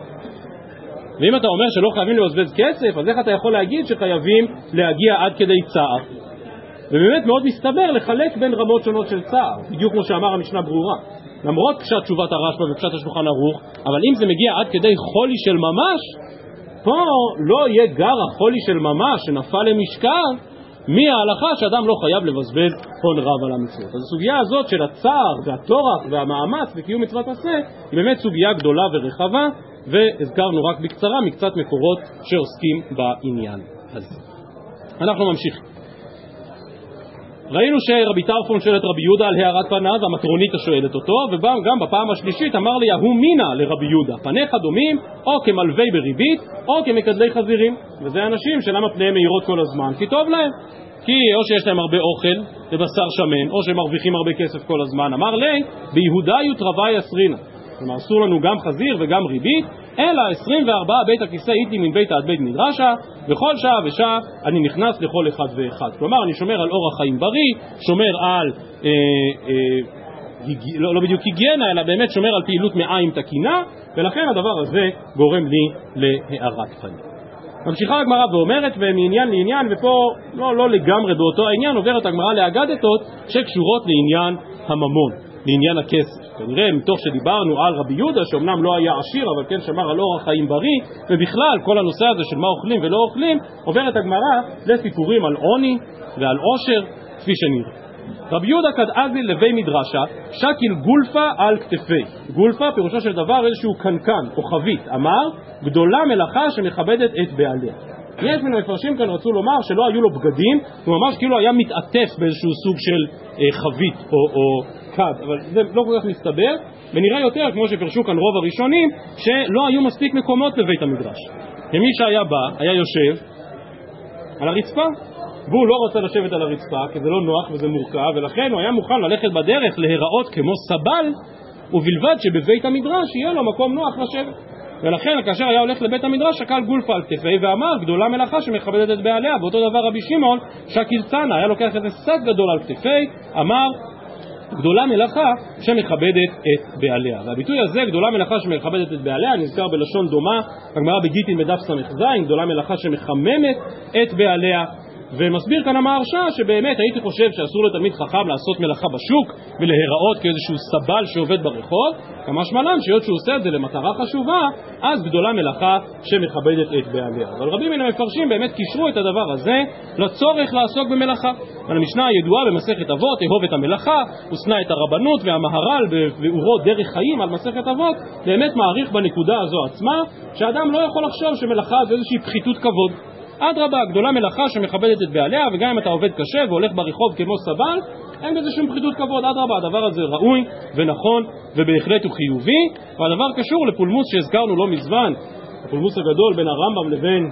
ואם אתה אומר שלא חייבים לבזבז כסף, אז איך אתה יכול להגיד שחייבים להגיע עד כדי צער? ובאמת מאוד מסתבר לחלק בין רמות שונות של צער, בדיוק כמו שאמר המשנה ברורה. למרות פשט תשובת הרשב"א ופשט השולחן ערוך, אבל אם זה מגיע עד כדי חולי של ממש, פה לא יהיה גר החולי של ממש שנפל מההלכה שאדם לא חייב לבזבז הון רב על המצוות. אז הסוגיה הזאת של הצער והטורח והמאמץ בקיום מצוות עשה היא באמת סוגיה גדולה ורחבה והזכרנו רק בקצרה מקצת מקורות שעוסקים בעניין הזה. אנחנו ממשיכים. ראינו שרבי טרפון שואל את רבי יהודה על הערת פניו, המטרונית השואלת אותו, וגם בפעם השלישית אמר לי, ההוא מינה לרבי יהודה, פניך דומים או כמלווי בריבית או כמקדלי חזירים. וזה אנשים שלמה פניהם מאירות כל הזמן? כי טוב להם. כי או שיש להם הרבה אוכל ובשר שמן, או שהם מרוויחים הרבה כסף כל הזמן. אמר לי, ביהודאיות רווי אסרינה. כלומר, אסור לנו גם חזיר וגם ריבית, אלא 24 בית הכיסא איתי מן ביתא עד בית מדרשה, וכל שעה ושעה אני נכנס לכל אחד ואחד. כלומר, אני שומר על אורח חיים בריא, שומר על, אה, אה, לא, לא בדיוק היגיינה, אלא באמת שומר על פעילות מעיים תקינה, ולכן הדבר הזה גורם לי להארת חיים. ממשיכה הגמרא ואומרת, ומעניין לעניין, ופה לא, לא לגמרי באותו העניין, עוברת הגמרא לאגדתות שקשורות לעניין הממון, לעניין הכסף. כנראה מתוך שדיברנו על רבי יהודה, שאומנם לא היה עשיר, אבל כן שמר על אורח חיים בריא, ובכלל כל הנושא הזה של מה אוכלים ולא אוכלים, עוברת הגמרא לסיפורים על עוני ועל עושר, כפי שנראה. רבי יהודה קדאזי לוי מדרשה, שקיל גולפה על כתפי. גולפה פירושו של דבר איזשהו קנקן או חבית. אמר, גדולה מלאכה שמכבדת את בעליה. יש מן המפרשים כאן רצו לומר שלא היו לו בגדים, הוא ממש כאילו היה מתעטף באיזשהו סוג של אה, חבית או, או כד, אבל זה לא כל כך מסתבר, ונראה יותר, כמו שפרשו כאן רוב הראשונים, שלא היו מספיק מקומות בבית המדרש. ומי שהיה בא, היה יושב על הרצפה, והוא לא רצה לשבת על הרצפה, כי זה לא נוח וזה מורכב, ולכן הוא היה מוכן ללכת בדרך להיראות כמו סבל, ובלבד שבבית המדרש יהיה לו מקום נוח לשבת. ולכן כאשר היה הולך לבית המדרש שקל גולפה על כתפי ואמר גדולה מלאכה שמכבדת את בעליה ואותו דבר רבי שמעון שקיל צנע היה לוקח איזה שק גדול על כתפי אמר גדולה מלאכה שמכבדת את בעליה. והביטוי הזה, גדולה מלאכה שמכבדת את בעליה, נזכר בלשון דומה, הגמרא בגיטין בדף ס"ז, גדולה מלאכה שמחממת את בעליה. ומסביר כאן המהרש"א שבאמת הייתי חושב שאסור לתלמיד חכם לעשות מלאכה בשוק ולהיראות כאיזשהו סבל שעובד ברחוב, כמשמע לן שהיות שהוא עושה את זה למטרה חשובה, אז גדולה מלאכה שמכבדת את בעליה. אבל רבים מן המפרשים באמת קישרו את הדבר הזה לצורך לעסוק במלאכה. המשנה הידועה במסכת אבות, אהוב את המלאכה, ושנא את הרבנות, והמהר"ל בביאורו דרך חיים על מסכת אבות, באמת מעריך בנקודה הזו עצמה, שאדם לא יכול לחשוב שמלאכה זה איזושהי פחיתות כבוד. אדרבה, גדולה מלאכה שמכבדת את בעליה, וגם אם אתה עובד קשה והולך ברחוב כמו סבל, אין בזה שום פחיתות כבוד, אדרבה, הדבר הזה ראוי ונכון ובהחלט הוא חיובי, והדבר קשור לפולמוס שהזכרנו לא מזמן, הפולמוס הגדול בין הרמב"ם לבין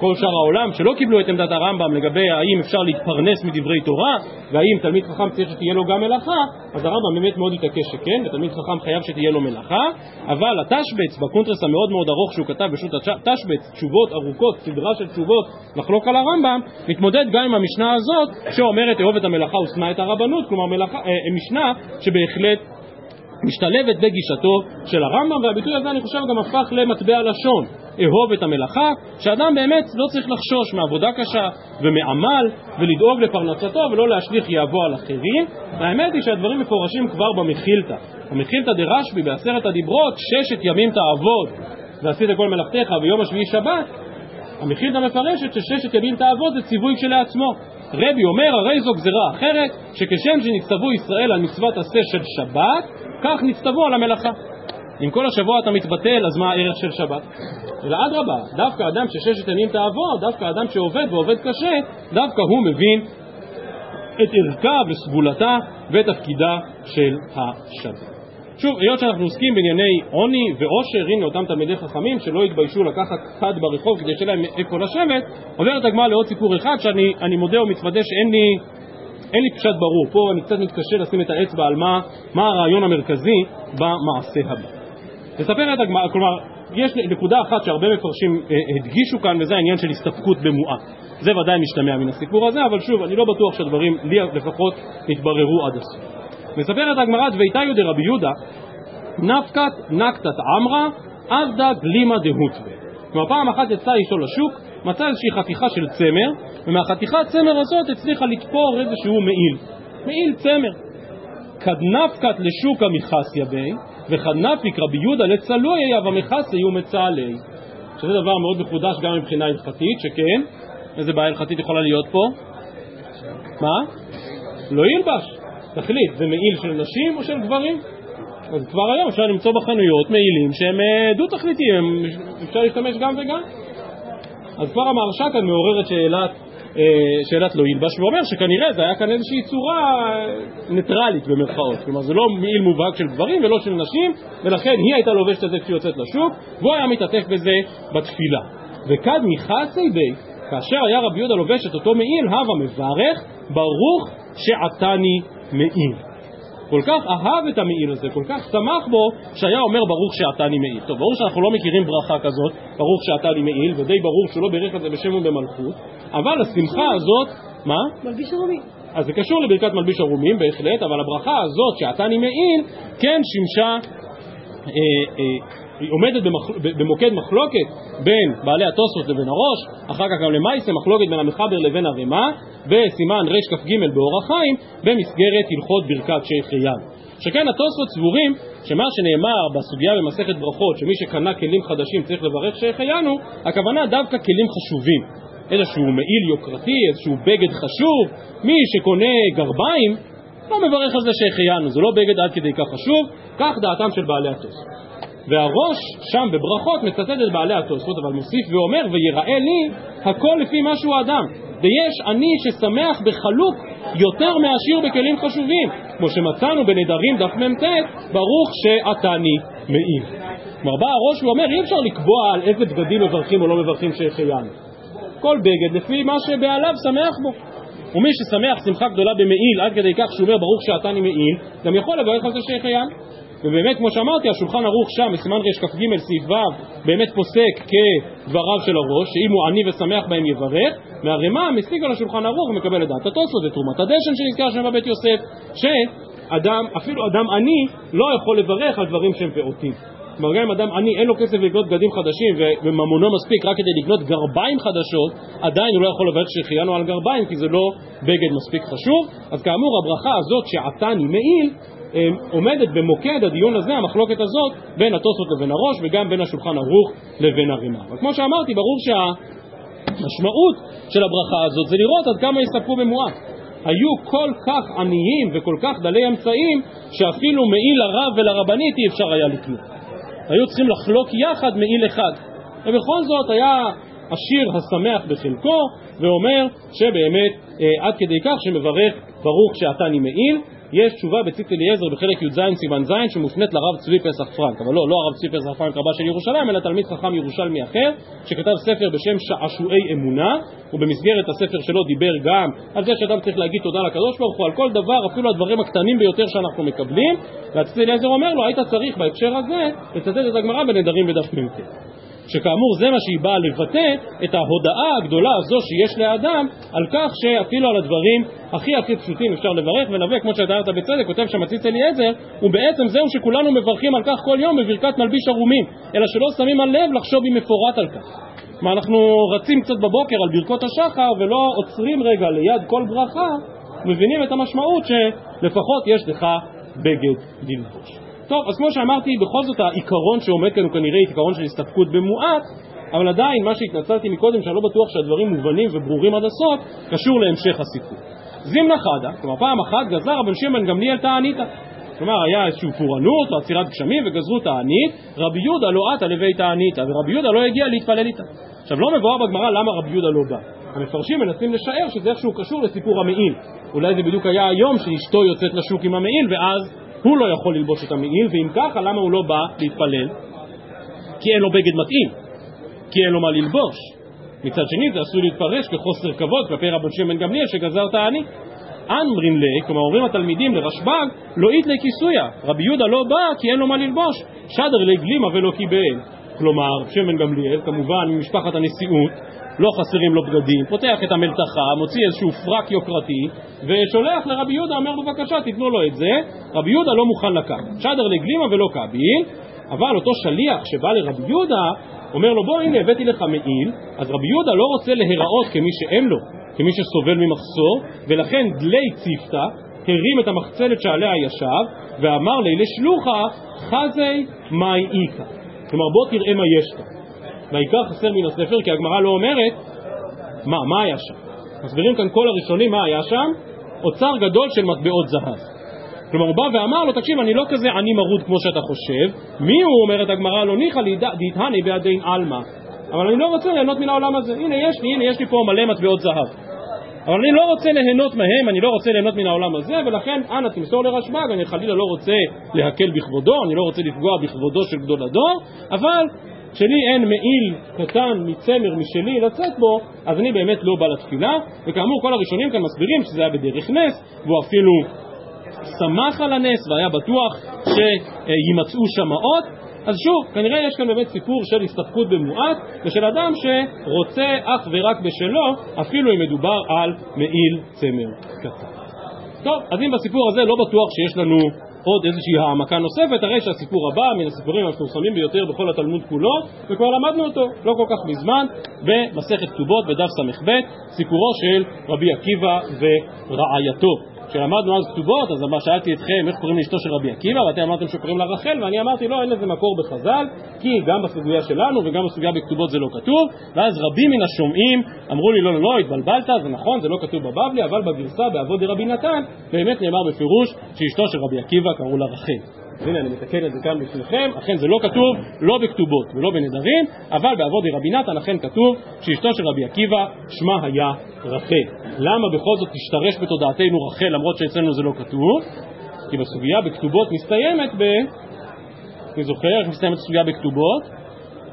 כל שאר העולם שלא קיבלו את עמדת הרמב"ם לגבי האם אפשר להתפרנס מדברי תורה והאם תלמיד חכם צריך שתהיה לו גם מלאכה אז הרמב"ם באמת מאוד התעקש שכן ותלמיד חכם חייב שתהיה לו מלאכה. אבל התשבץ בקונטרס המאוד מאוד ארוך שהוא כתב בשו"ת התשבץ תשובות ארוכות, סדרה של תשובות לחלוק על הרמב"ם מתמודד גם עם המשנה הזאת שאומרת אהוב את המלאכה ושנא את הרבנות כלומר מלאכה, אה, משנה שבהחלט משתלבת בגישתו של הרמב"ם, והביטוי הזה אני חושב גם הפך למטבע לשון, אהוב את המלאכה, שאדם באמת לא צריך לחשוש מעבודה קשה ומעמל ולדאוג לפרנסתו ולא להשליך יהבו על אחרים. והאמת היא שהדברים מפורשים כבר במחילתא. המחילתא דרשב"י בעשרת הדיברות, ששת ימים תעבוד ועשית כל מלאכתך ויום השביעי שבת, המחילתא מפרשת שששת ימים תעבוד זה ציווי כשלעצמו. רבי אומר, הרי זו גזירה אחרת, שכשם שנצטוו ישראל על מצוות עשה של שבת, כך נצטוו על המלאכה. אם כל השבוע אתה מתבטל, אז מה הערך של שבת? אלא אדרבה, דווקא אדם שששת ימים תעבוד, דווקא אדם שעובד ועובד קשה, דווקא הוא מבין את ערכה וסגולתה ותפקידה של השבת. שוב, היות שאנחנו עוסקים בענייני עוני ועושר, הנה אותם תלמידי חכמים שלא התביישו לקחת כד ברחוב כדי שיהיה להם איפה לשבת, עוברת הגמרא לעוד סיפור אחד שאני מודה ומתוודה שאין לי, לי פשט ברור. פה אני קצת מתקשה לשים את האצבע על מה, מה הרעיון המרכזי במעשה הבא. מספרת הגמרא, כלומר, יש נקודה אחת שהרבה מפרשים אה, הדגישו כאן, וזה העניין של הסתפקות במועה. זה ודאי משתמע מן הסיפור הזה, אבל שוב, אני לא בטוח שהדברים, לי לפחות, יתבררו עד הסוף. מספרת הגמרא דביתיו דרבי יהודה נפקת נקתת עמרא עבדה גלימה דהוטווה. כלומר פעם אחת יצא אישו לשוק, מצא איזושהי חתיכה של צמר, ומהחתיכת צמר הזאת הצליחה לתפור איזשהו מעיל. מעיל צמר. כדנפקת לשוקה מחסיה בי, וכדנפיק רבי יהודה לצלוי היה ומחסיה ומצעלי. שזה דבר מאוד מחודש גם מבחינה הלכתית, שכן, איזה בעיה הלכתית יכולה להיות פה? מה? לא ילבש. תחליט, זה מעיל של נשים או של גברים? אז כבר היום אפשר למצוא בחנויות מעילים שהם אה, דו-תכליתיים, אפשר להשתמש גם וגם. אז כבר המהרש"א כאן מעוררת שאלת, אה, שאלת לא ילבש, ואומר שכנראה זה היה כאן איזושהי צורה אה, ניטרלית במרכאות, כלומר זה לא מעיל מובהק של גברים ולא של נשים, ולכן היא הייתה לובשת את זה כשהיא יוצאת לשוק, והוא היה מתעטף בזה בתפילה. וכד מחסי בית, כאשר היה רבי יהודה לובש את אותו מעיל, הווה מברך, ברוך שעתני מעיל. כל כך אהב את המעיל הזה, כל כך שמח בו, שהיה אומר ברוך שעתני מעיל. טוב, ברור שאנחנו לא מכירים ברכה כזאת, ברוך שעתני מעיל, ודי ברור שהוא לא בירך את זה בשם ובמלכות, אבל השמחה הזאת, מה? מלביש ערומים. אז זה קשור לברכת מלביש ערומים בהחלט, אבל הברכה הזאת שעתני מעיל, כן שימשה אה, אה, היא עומדת במוקד מחלוקת בין בעלי התוספות לבין הראש, אחר כך גם למעשה מחלוקת בין המחבר לבין הרמ"א, בסימן רכ"ג באורח חיים, במסגרת הלכות ברכת שהחיינו. שכן התוספות סבורים שמה שנאמר בסוגיה במסכת ברכות, שמי שקנה כלים חדשים צריך לברך שהחיינו, הכוונה דווקא כלים חשובים. איזשהו מעיל יוקרתי, איזשהו בגד חשוב, מי שקונה גרביים לא מברך על זה שהחיינו, זה לא בגד עד כדי כך חשוב, כך דעתם של בעלי התוספות. והראש שם בברכות מצטט את בעלי התוספות, אבל מוסיף ואומר, ויראה לי הכל לפי מה שהוא אדם. ויש אני ששמח בחלוק יותר מעשיר בכלים חשובים, כמו שמצאנו בנדרים דף מ"ט, ברוך שעתני מעיל. כלומר בא הראש ואומר, אי אפשר לקבוע על איזה בגדים מברכים או לא מברכים שהחיינו. כל בגד לפי מה שבעליו שמח בו. ומי ששמח שמחה גדולה במעיל עד כדי כך שהוא אומר ברוך שעתני מעיל, גם יכול לברך על זה שהחיינו. ובאמת, כמו שאמרתי, השולחן ערוך שם, בסימן רכ"ג סעיף ו', באמת פוסק כדבריו של הראש, שאם הוא עני ושמח בהם יברך, מהרמ"א משיג על השולחן ערוך ומקבל את דעת התוספות ותרומת הדשן שנזכר שם בבית יוסף, שאדם, אפילו אדם עני, לא יכול לברך על דברים שהם פעוטים. כלומר, גם אם אדם עני אין לו כסף לקנות בגדים חדשים וממונו מספיק רק כדי לקנות גרביים חדשות, עדיין הוא לא יכול לברך שהחיינו על גרביים כי זה לא בגד מספיק חשוב. אז כאמור, הברכה הזאת שעתני מעיל עומדת במוקד הדיון הזה, המחלוקת הזאת, בין התוספות לבין הראש וגם בין השולחן ערוך לבין הרימה. אבל כמו שאמרתי, ברור שהמשמעות של הברכה הזאת זה לראות עד כמה יסתפקו במועט. היו כל כך עניים וכל כך דלי אמצעים, שאפילו מעיל לרב ולרבנית אי אפשר היה לקנות. היו צריכים לחלוק יחד מעיל אחד. ובכל זאת היה עשיר השמח בחלקו, ואומר שבאמת אה, עד כדי כך שמברך ברוך שעתני מעיל, יש תשובה בציץ אליעזר בחלק י"ז סימן ז' שמופנית לרב צבי פסח פרנק, אבל לא, לא הרב צבי פסח פרנק רבה של ירושלים, אלא תלמיד חכם ירושלמי אחר, שכתב ספר בשם שעשועי אמונה, ובמסגרת הספר שלו דיבר גם על זה שאדם צריך להגיד תודה לקדוש ברוך הוא על כל דבר, אפילו הדברים הקטנים ביותר שאנחנו מקבלים, והציץ אליעזר אומר לו, היית צריך בהקשר הזה לצטט את הגמרא בנדרים בדף מ"ט. שכאמור זה מה שהיא באה לבטא את ההודעה הגדולה הזו שיש לאדם על כך שאפילו על הדברים הכי הכי פשוטים אפשר לברך ונווה כמו שאתה אמרת בצדק, כותב שם הציץ אליעזר ובעצם זהו שכולנו מברכים על כך כל יום בברכת מלביש ערומים אלא שלא שמים על לב לחשוב במפורט על כך. מה אנחנו רצים קצת בבוקר על ברכות השחר ולא עוצרים רגע ליד כל ברכה מבינים את המשמעות שלפחות יש לך בגד ללבוש טוב, אז כמו שאמרתי, בכל זאת העיקרון שעומד כאן הוא כנראה עיקרון של הסתפקות במועט, אבל עדיין מה שהתנצלתי מקודם, שאני לא בטוח שהדברים מובנים וברורים עד הסוף, קשור להמשך הסיפור. זימנה חדה, כלומר פעם אחת גזר רבן שמעון גמליאל תעניתא. כלומר, היה איזושהי פורענות או עצירת גשמים וגזרו תענית, רבי יהודה לא עטה לבית תעניתא, ורבי יהודה לא הגיע להתפלל איתה. עכשיו, לא מבואר בגמרא למה רבי יהודה לא בא. המפרשים מנסים לשער שזה איכשהו קשור לסיפור המעיל. אולי זה בדיוק היה היום שאשתו יוצאת לשוק עם המעיל, ואז הוא לא יכול ללבוש את המעיל, ואם ככה, למה הוא לא בא להתפלל? כי אין לו בגד מתאים, כי אין לו מה ללבוש. מצד שני, זה עשוי להתפרש כחוסר כבוד כלפי רבן שמעון גמליאל שגזר תענית. אמרין לי, כלומר אומרים התלמידים לרשב"ג, לא איתלי כיסויה, רבי יהודה לא בא כי אין לו מה ללבוש, שדר לי גלימה ולא קיבל. כלומר, שמן גמליאל, כמובן ממשפחת הנשיאות, לא חסרים לו בגדים, פותח את המלתחה, מוציא איזשהו פרק יוקרתי ושולח לרבי יהודה, אומר בבקשה תיתנו לו את זה, רבי יהודה לא מוכן לקחת, שדר לגלימה ולא קביל, אבל אותו שליח שבא לרבי יהודה אומר לו בוא הנה הבאתי לך מעיל, אז רבי יהודה לא רוצה להיראות כמי שאין לו, כמי שסובל ממחסור, ולכן דלי ציפתא הרים את המחצלת שעליה ישב ואמר לי לשלוחה חזי מאי איכא כלומר בוא תראה מה יש כאן והעיקר חסר מן הספר כי הגמרא לא אומרת מה, מה היה שם. מסבירים כאן כל הראשונים מה היה שם, אוצר גדול של מטבעות זהב. כלומר הוא בא ואמר לו, תקשיב, אני לא כזה עני מרוד כמו שאתה חושב, מי הוא, אומרת הגמרא, לא ניחא דיתהני בידין עלמא, אבל אני לא רוצה ליהנות מן העולם הזה. הנה יש לי, הנה יש לי פה מלא מטבעות זהב. אבל אני לא רוצה ליהנות מהם, אני לא רוצה ליהנות מן העולם הזה, ולכן אנא תמסור לרשב"ג, אני חלילה לא רוצה להקל בכבודו, אני לא רוצה לפגוע בכבודו של גדול הדור, אבל כשלי אין מעיל קטן מצמר משלי לצאת בו, אז אני באמת לא בא לתפילה, וכאמור כל הראשונים כאן מסבירים שזה היה בדרך נס, והוא אפילו שמח על הנס והיה בטוח שימצאו שמעות, אז שוב, כנראה יש כאן באמת סיפור של הסתפקות במועט ושל אדם שרוצה אך ורק בשלו, אפילו אם מדובר על מעיל צמר קטן. טוב, אז אם בסיפור הזה לא בטוח שיש לנו עוד איזושהי העמקה נוספת, הרי שהסיפור הבא מן הסיפורים המפורסמים ביותר בכל התלמוד כולו, וכבר למדנו אותו לא כל כך מזמן במסכת כתובות בדף ס"ב, סיפורו של רבי עקיבא ורעייתו. כשלמדנו אז כתובות, אז שאלתי אתכם איך קוראים לאשתו של רבי עקיבא, ואתם אמרתם שקוראים לה רחל, ואני אמרתי לא, אין לזה מקור בחז"ל, כי גם בסוגיה שלנו וגם בסוגיה בכתובות זה לא כתוב, ואז רבים מן השומעים אמרו לי לא, לא, לא, התבלבלת, זה נכון, זה לא כתוב בבבלי, אבל בגרסה באבות דרבי נתן, באמת נאמר בפירוש שאשתו של רבי עקיבא קראו לה רחל. הנה אני מתקן את זה כאן בפניכם, אכן זה לא כתוב לא בכתובות ולא בנדרים, אבל באבות דרבי נתן אכן כתוב שאשתו של רבי עקיבא שמה היה רחל. למה בכל זאת תשתרש בתודעתנו רחל למרות שאצלנו זה לא כתוב? כי בסוגיה בכתובות מסתיימת ב... אני זוכר איך מסתיימת הסוגיה בכתובות?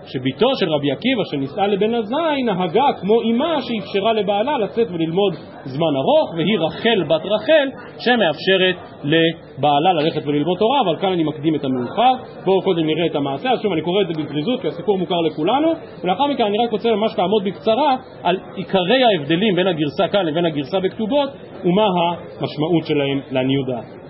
שביתו של רבי עקיבא שנישאה לבן עזאי נהגה כמו אימה שאפשרה לבעלה לצאת וללמוד זמן ארוך והיא רחל בת רחל שמאפשרת לבעלה ללכת וללמוד תורה אבל כאן אני מקדים את המאוחר. בואו קודם נראה את המעשה. אז שוב אני קורא את זה בזריזות כי הסיפור מוכר לכולנו. ולאחר מכן אני רק רוצה ממש לעמוד בקצרה על עיקרי ההבדלים בין הגרסה כאן לבין הגרסה בכתובות ומה המשמעות שלהם לעניות דעת.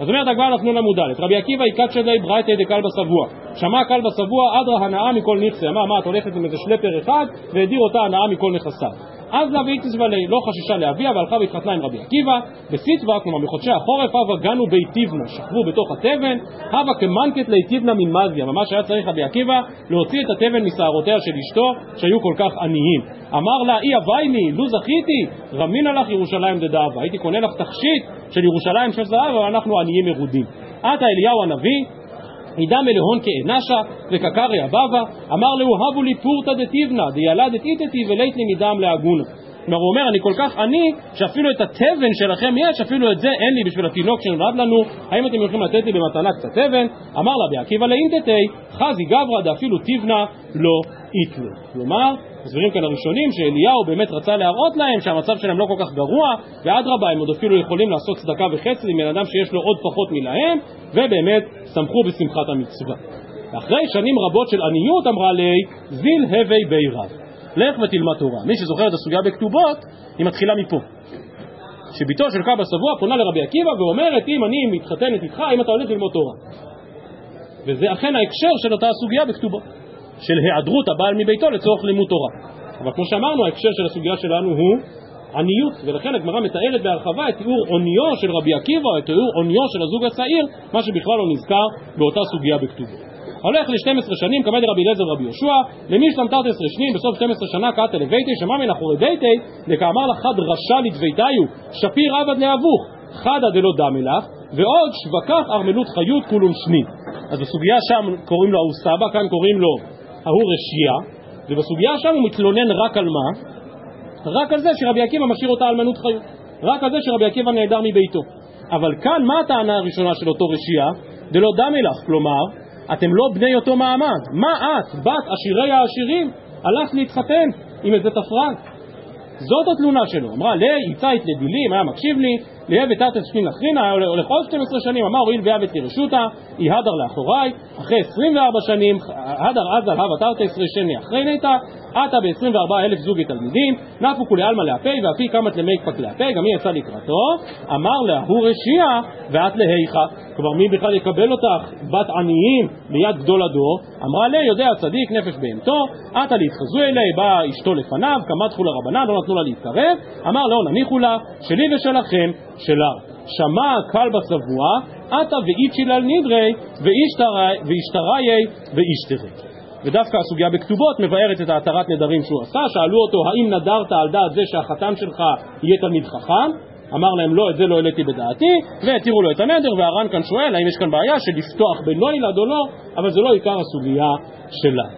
אז אומרת הגמרא נתנו עמוד א', רבי עקיבא יקת שדי ברייתא דקל בסבוע. שמע קל בסבוע אדרא הנאה מכל נכסי. אמר מה את הולכת עם איזה שלפר אחד והדיר אותה הנאה מכל נכסיו. אז לה והיא לי, לא חששה לאביה והלכה והתחתנה עם רבי עקיבא, בסיטבא, כלומר מחודשי החורף, הווה גנו ביתיבנה, שכבו בתוך התבן, הווה כמנקת ליתיבנה ממזיה, ממש היה צריך רבי עקיבא להוציא את התבן משערותיה של אשתו, שהיו כל כך עניים. אמר לה, אי אבייני, לו זכיתי, רמינה לך ירושלים דדאבה, הייתי קונה לך תכשיט של ירושלים של זהב, אבל אנחנו עניים מרודים. עתה אליהו הנביא, עידה מלהון כאנשה וקקרי אבבה, אמר לו הבו לי פורתא דתיבנא דיילדת איתתי ולית לי מדם להגונה. כלומר הוא אומר אני כל כך עני שאפילו את התבן שלכם יש אפילו את זה אין לי בשביל התינוק שנולד לנו האם אתם יכולים לתת לי במתנה קצת תבן? אמר לה בעקיבא לאינטטי חזי גברא דאפילו תיבנא לא איתלו כלומר מסבירים כאן הראשונים שאליהו באמת רצה להראות להם שהמצב שלהם לא כל כך גרוע ואדרבה הם עוד אפילו יכולים לעשות צדקה וחצי עם בן אדם שיש לו עוד פחות מלהם ובאמת שמחו בשמחת המצווה. אחרי שנים רבות של עניות אמרה לי זיל הווי בי רב לך ותלמד תורה. מי שזוכר את הסוגיה בכתובות היא מתחילה מפה שביתו של קבא שבוע פונה לרבי עקיבא ואומרת אם אני מתחתנת איתך אם אתה הולך ללמוד תורה וזה אכן ההקשר של אותה הסוגיה בכתובות של היעדרות הבעל מביתו לצורך לימוד תורה. אבל כמו שאמרנו, ההקשר של הסוגיה שלנו הוא עניות, ולכן הגמרא מתארת בהרחבה את תיאור עוניו של רבי עקיבא, את תיאור עוניו של הזוג הצעיר, מה שבכלל לא נזכר באותה סוגיה בכתובו. הולך ל-12 שנים, כמד רבי אליעזר ורבי יהושע, למי שלמת 11 שנים, בסוף 12 שנה קראת לביתי, שמע מן אחורי ביתי, דקאמר לך חד רשע לדביתיו, שפיר עבד לאבוך, חדא דלא דמי לך, ועוד שבקח ארמלות חיות כולון שני. אז בסוגיה שם קוראים לו אהוסבא, כאן קוראים לו ההוא רשייה, ובסוגיה שם הוא מתלונן רק על מה? רק על זה שרבי עקיבא משאיר אותה אלמנות חיות. רק על זה שרבי עקיבא נעדר מביתו. אבל כאן מה הטענה הראשונה של אותו רשייה? דלא דמי לך, כלומר, אתם לא בני אותו מעמד. מה את, בת עשירי העשירים, הלכת להתחתן עם איזה תפרן? זאת התלונה שלו. אמרה, לי יצא את לדילים, היה מקשיב לי, ליהב ותתת שכין לחרינה, הולך עוד 12 שנים, אמר הואיל ויהבת לרשותה, היא הדר לאחוריי, אחרי 24 שנים, הדר עזה הווה תרתי עשרה שני אחרי נטע, עתה ב-24 אלף זוגי תלמידים, נפו כולי עלמא להפי, ואפי קמת למי פק להפי, גם היא יצאה לקראתו, אמר לה, הוא רשיע, ואת להיכה. כלומר, מי בכלל יקבל אותך, בת עניים, ליד גדול הדור? אמרה לי, יודע צדיק, נפש בהמתו, עתה להתחזו אלי, באה אשתו לפניו, קמתחו לרבנן, לא נתנו לה להתקרב, אמר לא, נניחו לה, שלי ושלכם, שלה. שמע הקל בשבוע, עתה ואיצ'ילל נדרי, ואישתראי ואישתרי. ודווקא הסוגיה בכתובות מבארת את ההתרת נדרים שהוא עשה, שאלו אותו האם נדרת על דעת זה שהחתן שלך יהיה תלמיד חכם? אמר להם לא, את זה לא העליתי בדעתי, והתירו לו את הנדר, והר"ן כאן שואל האם יש כאן בעיה של לפתוח בנו ילד או לא, אבל זה לא עיקר הסוגיה שלה.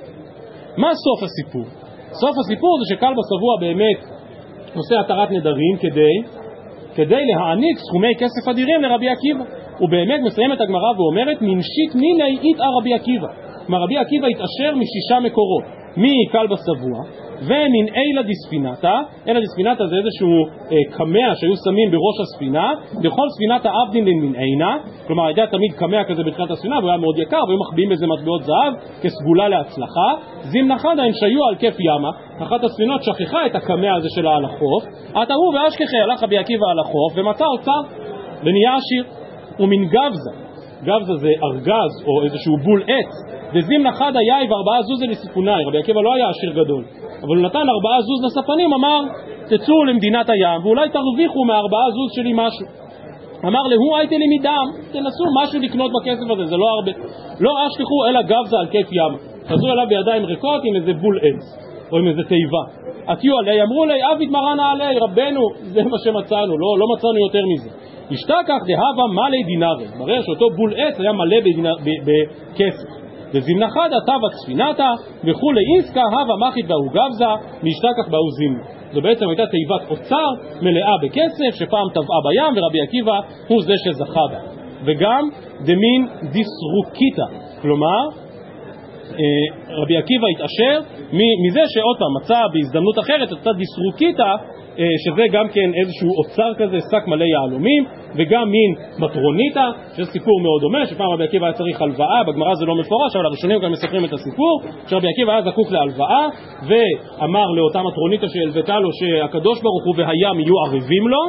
מה סוף הסיפור? סוף הסיפור זה שקל בשבוע באמת עושה התרת נדרים כדי כדי להעניק סכומי כסף אדירים לרבי עקיבא. הוא באמת מסיימת הגמרא ואומרת מנשית מיני איתא רבי עקיבא. כלומר רבי עקיבא התעשר משישה מקורות, מקל בשבוע ומן אילה דיספינתה, אילה דיספינתה זה איזשהו אה, קמע שהיו שמים בראש הספינה, בכל ספינת העבדין למנעינה, כלומר היה תמיד קמע כזה בתחילת הספינה והוא היה מאוד יקר והיו מחביאים בזה מטבעות זהב כסגולה להצלחה, זימנה חדא שהיו על כיף ימה, אחת הספינות שכחה את הקמע הזה שלה על החוף, עתה הוא ואשכחי הלך רבי עקיבא על החוף ומצא אוצר ונהיה עשיר, ומן גבזה גבזה זה ארגז או איזשהו בול עץ וזימנה חדא יאי וארבעה זוזי לסיפונאי רבי עקיבא לא היה עשיר גדול אבל הוא נתן ארבעה זוז לספנים אמר תצאו למדינת הים ואולי תרוויחו מהארבעה זוז שלי משהו אמר להוא הייתי לי מדם, תנסו משהו לקנות בכסף הזה, זה לא הרבה. לא אשכחו אלא גבזה על כיף ים. חזרו אליו בידיים ריקות עם איזה בול עץ, או עם איזה תיבה. עטיו עלי, אמרו לי, אביד מרנה עלי, רבנו, זה מה שמצאנו, לא, לא מצאנו יותר מזה. השתכח דהבה מלא דינארי, מראה שאותו בול עץ היה מלא בכסף. וזמנחדה תבה צפינתה וכולי איסקה הווה מחית באו גבזה משתכח באו זימנה. זו בעצם הייתה תיבת אוצר מלאה בכסף שפעם טבעה בים ורבי עקיבא הוא זה שזכה בה. וגם דמין דיסרוקיתא, כלומר אה, רבי עקיבא התעשר מזה שעוד פעם מצא בהזדמנות אחרת את אותה דיסרוקיתא שזה גם כן איזשהו אוצר כזה, שק מלא יהלומים, וגם מין מטרוניתא, שזה סיפור מאוד דומה, שפעם רבי עקיבא היה צריך הלוואה, בגמרא זה לא מפורש, אבל הראשונים גם מספרים את הסיפור, שרבי עקיבא היה זקוק להלוואה, ואמר לאותה מטרוניתא שהלוותה לו שהקדוש ברוך הוא והים יהיו ערבים לו,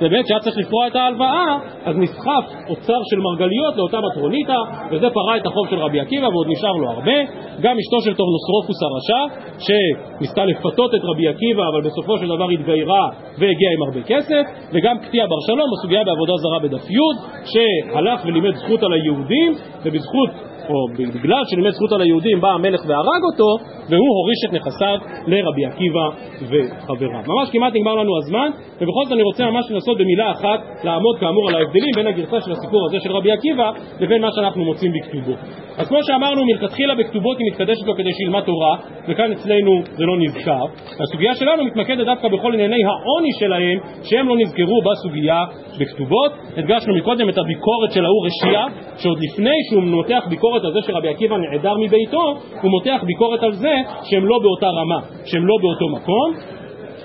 ובאמת שהיה צריך לפרוע את ההלוואה, אז נסחף אוצר של מרגליות לאותה מטרוניתא, וזה פרע את החוב של רבי עקיבא, ועוד נשאר לו הרבה. גם אשתו של טורנוסרופוס הרשע, שניסתה לפתות את רבי עקיבא, אבל בסופו של דבר התגיירה זרה והגיע עם הרבה כסף, וגם קטיע בר שלום בסוגיה בעבודה זרה בדף י', שהלך ולימד זכות על היהודים, ובזכות או בגלל שלימד זכות על היהודים בא המלך והרג אותו, והוא הוריש את נכסיו לרבי עקיבא וחבריו. ממש כמעט נגמר לנו הזמן, ובכל זאת אני רוצה ממש לנסות במילה אחת לעמוד כאמור על ההבדלים בין הגרסה של הסיפור הזה של רבי עקיבא לבין מה שאנחנו מוצאים בכתובו. אז כמו שאמרנו, מלכתחילה בכתובות היא מתקדשת לו כדי שילמד תורה, וכאן אצלנו זה לא נזכר. הסוגיה שלנו מתמקדת דווקא בכל ענייני העוני שלהם, שהם לא נזכרו בסוגיה בכתובות. הדגשנו מקודם את הביקורת של ההוא רשיע, שעוד לפני שהוא מותח ביקורת ביקורת על זה שרבי עקיבא נעדר מביתו, הוא מותח ביקורת על זה שהם לא באותה רמה, שהם לא באותו מקום,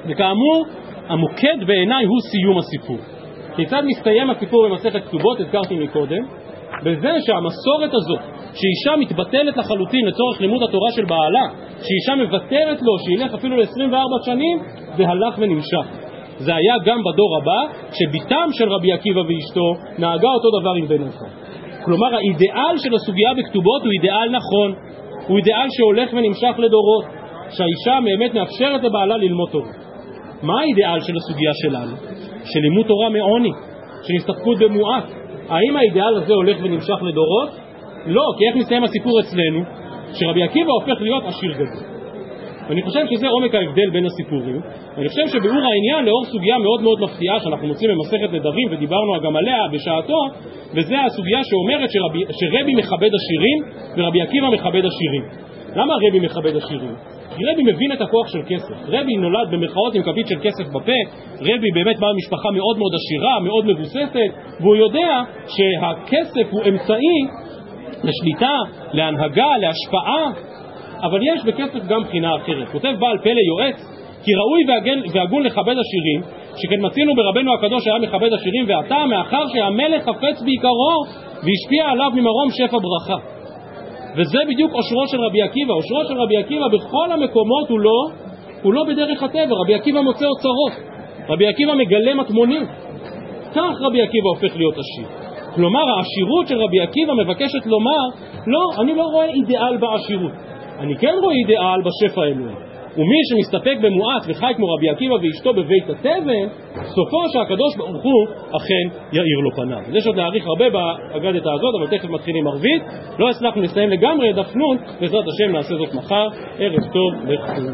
וכאמור, המוקד בעיניי הוא סיום הסיפור. כיצד מסתיים הסיפור במסכת כתובות, הזכרתי מקודם, בזה שהמסורת הזאת, שאישה מתבטלת לחלוטין לצורך לימוד התורה של בעלה, שאישה מוותרת לו שילך אפילו ל-24 שנים, זה הלך ונמשך. זה היה גם בדור הבא, שבתם של רבי עקיבא ואשתו נהגה אותו דבר עם בן אחד. כלומר האידיאל של הסוגיה בכתובות הוא אידיאל נכון, הוא אידיאל שהולך ונמשך לדורות, שהאישה באמת מאפשרת לבעלה ללמוד תורה. מה האידיאל של הסוגיה שלנו? של לימוד תורה מעוני, של הסתפקות במועט. האם האידיאל הזה הולך ונמשך לדורות? לא, כי איך מסתיים הסיפור אצלנו? שרבי עקיבא הופך להיות עשיר גדול. ואני חושב שזה עומק ההבדל בין הסיפורים. ואני חושב שביאור העניין לאור סוגיה מאוד מאוד מפתיעה שאנחנו מוצאים במסכת נדרים ודיברנו גם עליה בשעתו, וזה הסוגיה שאומרת שרבי, שרבי מכבד עשירים ורבי עקיבא מכבד עשירים. למה רבי מכבד עשירים? כי רבי מבין את הכוח של כסף. רבי נולד במרכאות עם כפית של כסף בפה, רבי באמת בא ממשפחה מאוד מאוד עשירה, מאוד מבוססת, והוא יודע שהכסף הוא אמצעי לשליטה, להנהגה, להשפעה, אבל יש בכסף גם בחינה אחרת. כותב בעל פלא יועץ, כי ראוי והגון לכבד עשירים, שכן מצינו ברבנו הקדוש היה מכבד עשירים ועתה, מאחר שהמלך חפץ בעיקרו והשפיע עליו ממרום שפע ברכה. וזה בדיוק עושרו של רבי עקיבא. עושרו של רבי עקיבא בכל המקומות הוא לא, הוא לא בדרך הטבע. רבי עקיבא מוצא אוצרות. רבי עקיבא מגלה מטמונים. כך רבי עקיבא הופך להיות עשיר. כלומר, העשירות של רבי עקיבא מבקשת לומר, לא, אני לא רואה אידיאל בעשירות. אני כן רואה אידיאל בשפע האלוהי. ומי שמסתפק במועט וחי כמו רבי עקיבא ואשתו בבית התבן, סופו שהקדוש ברוך הוא אכן יאיר לו פניו. אז יש עוד להאריך הרבה באגדת הזאת, אבל תכף מתחילים ערבית. לא הצלחנו לסיים לגמרי את דף נ', בעזרת השם נעשה זאת מחר. ערב טוב לכולם.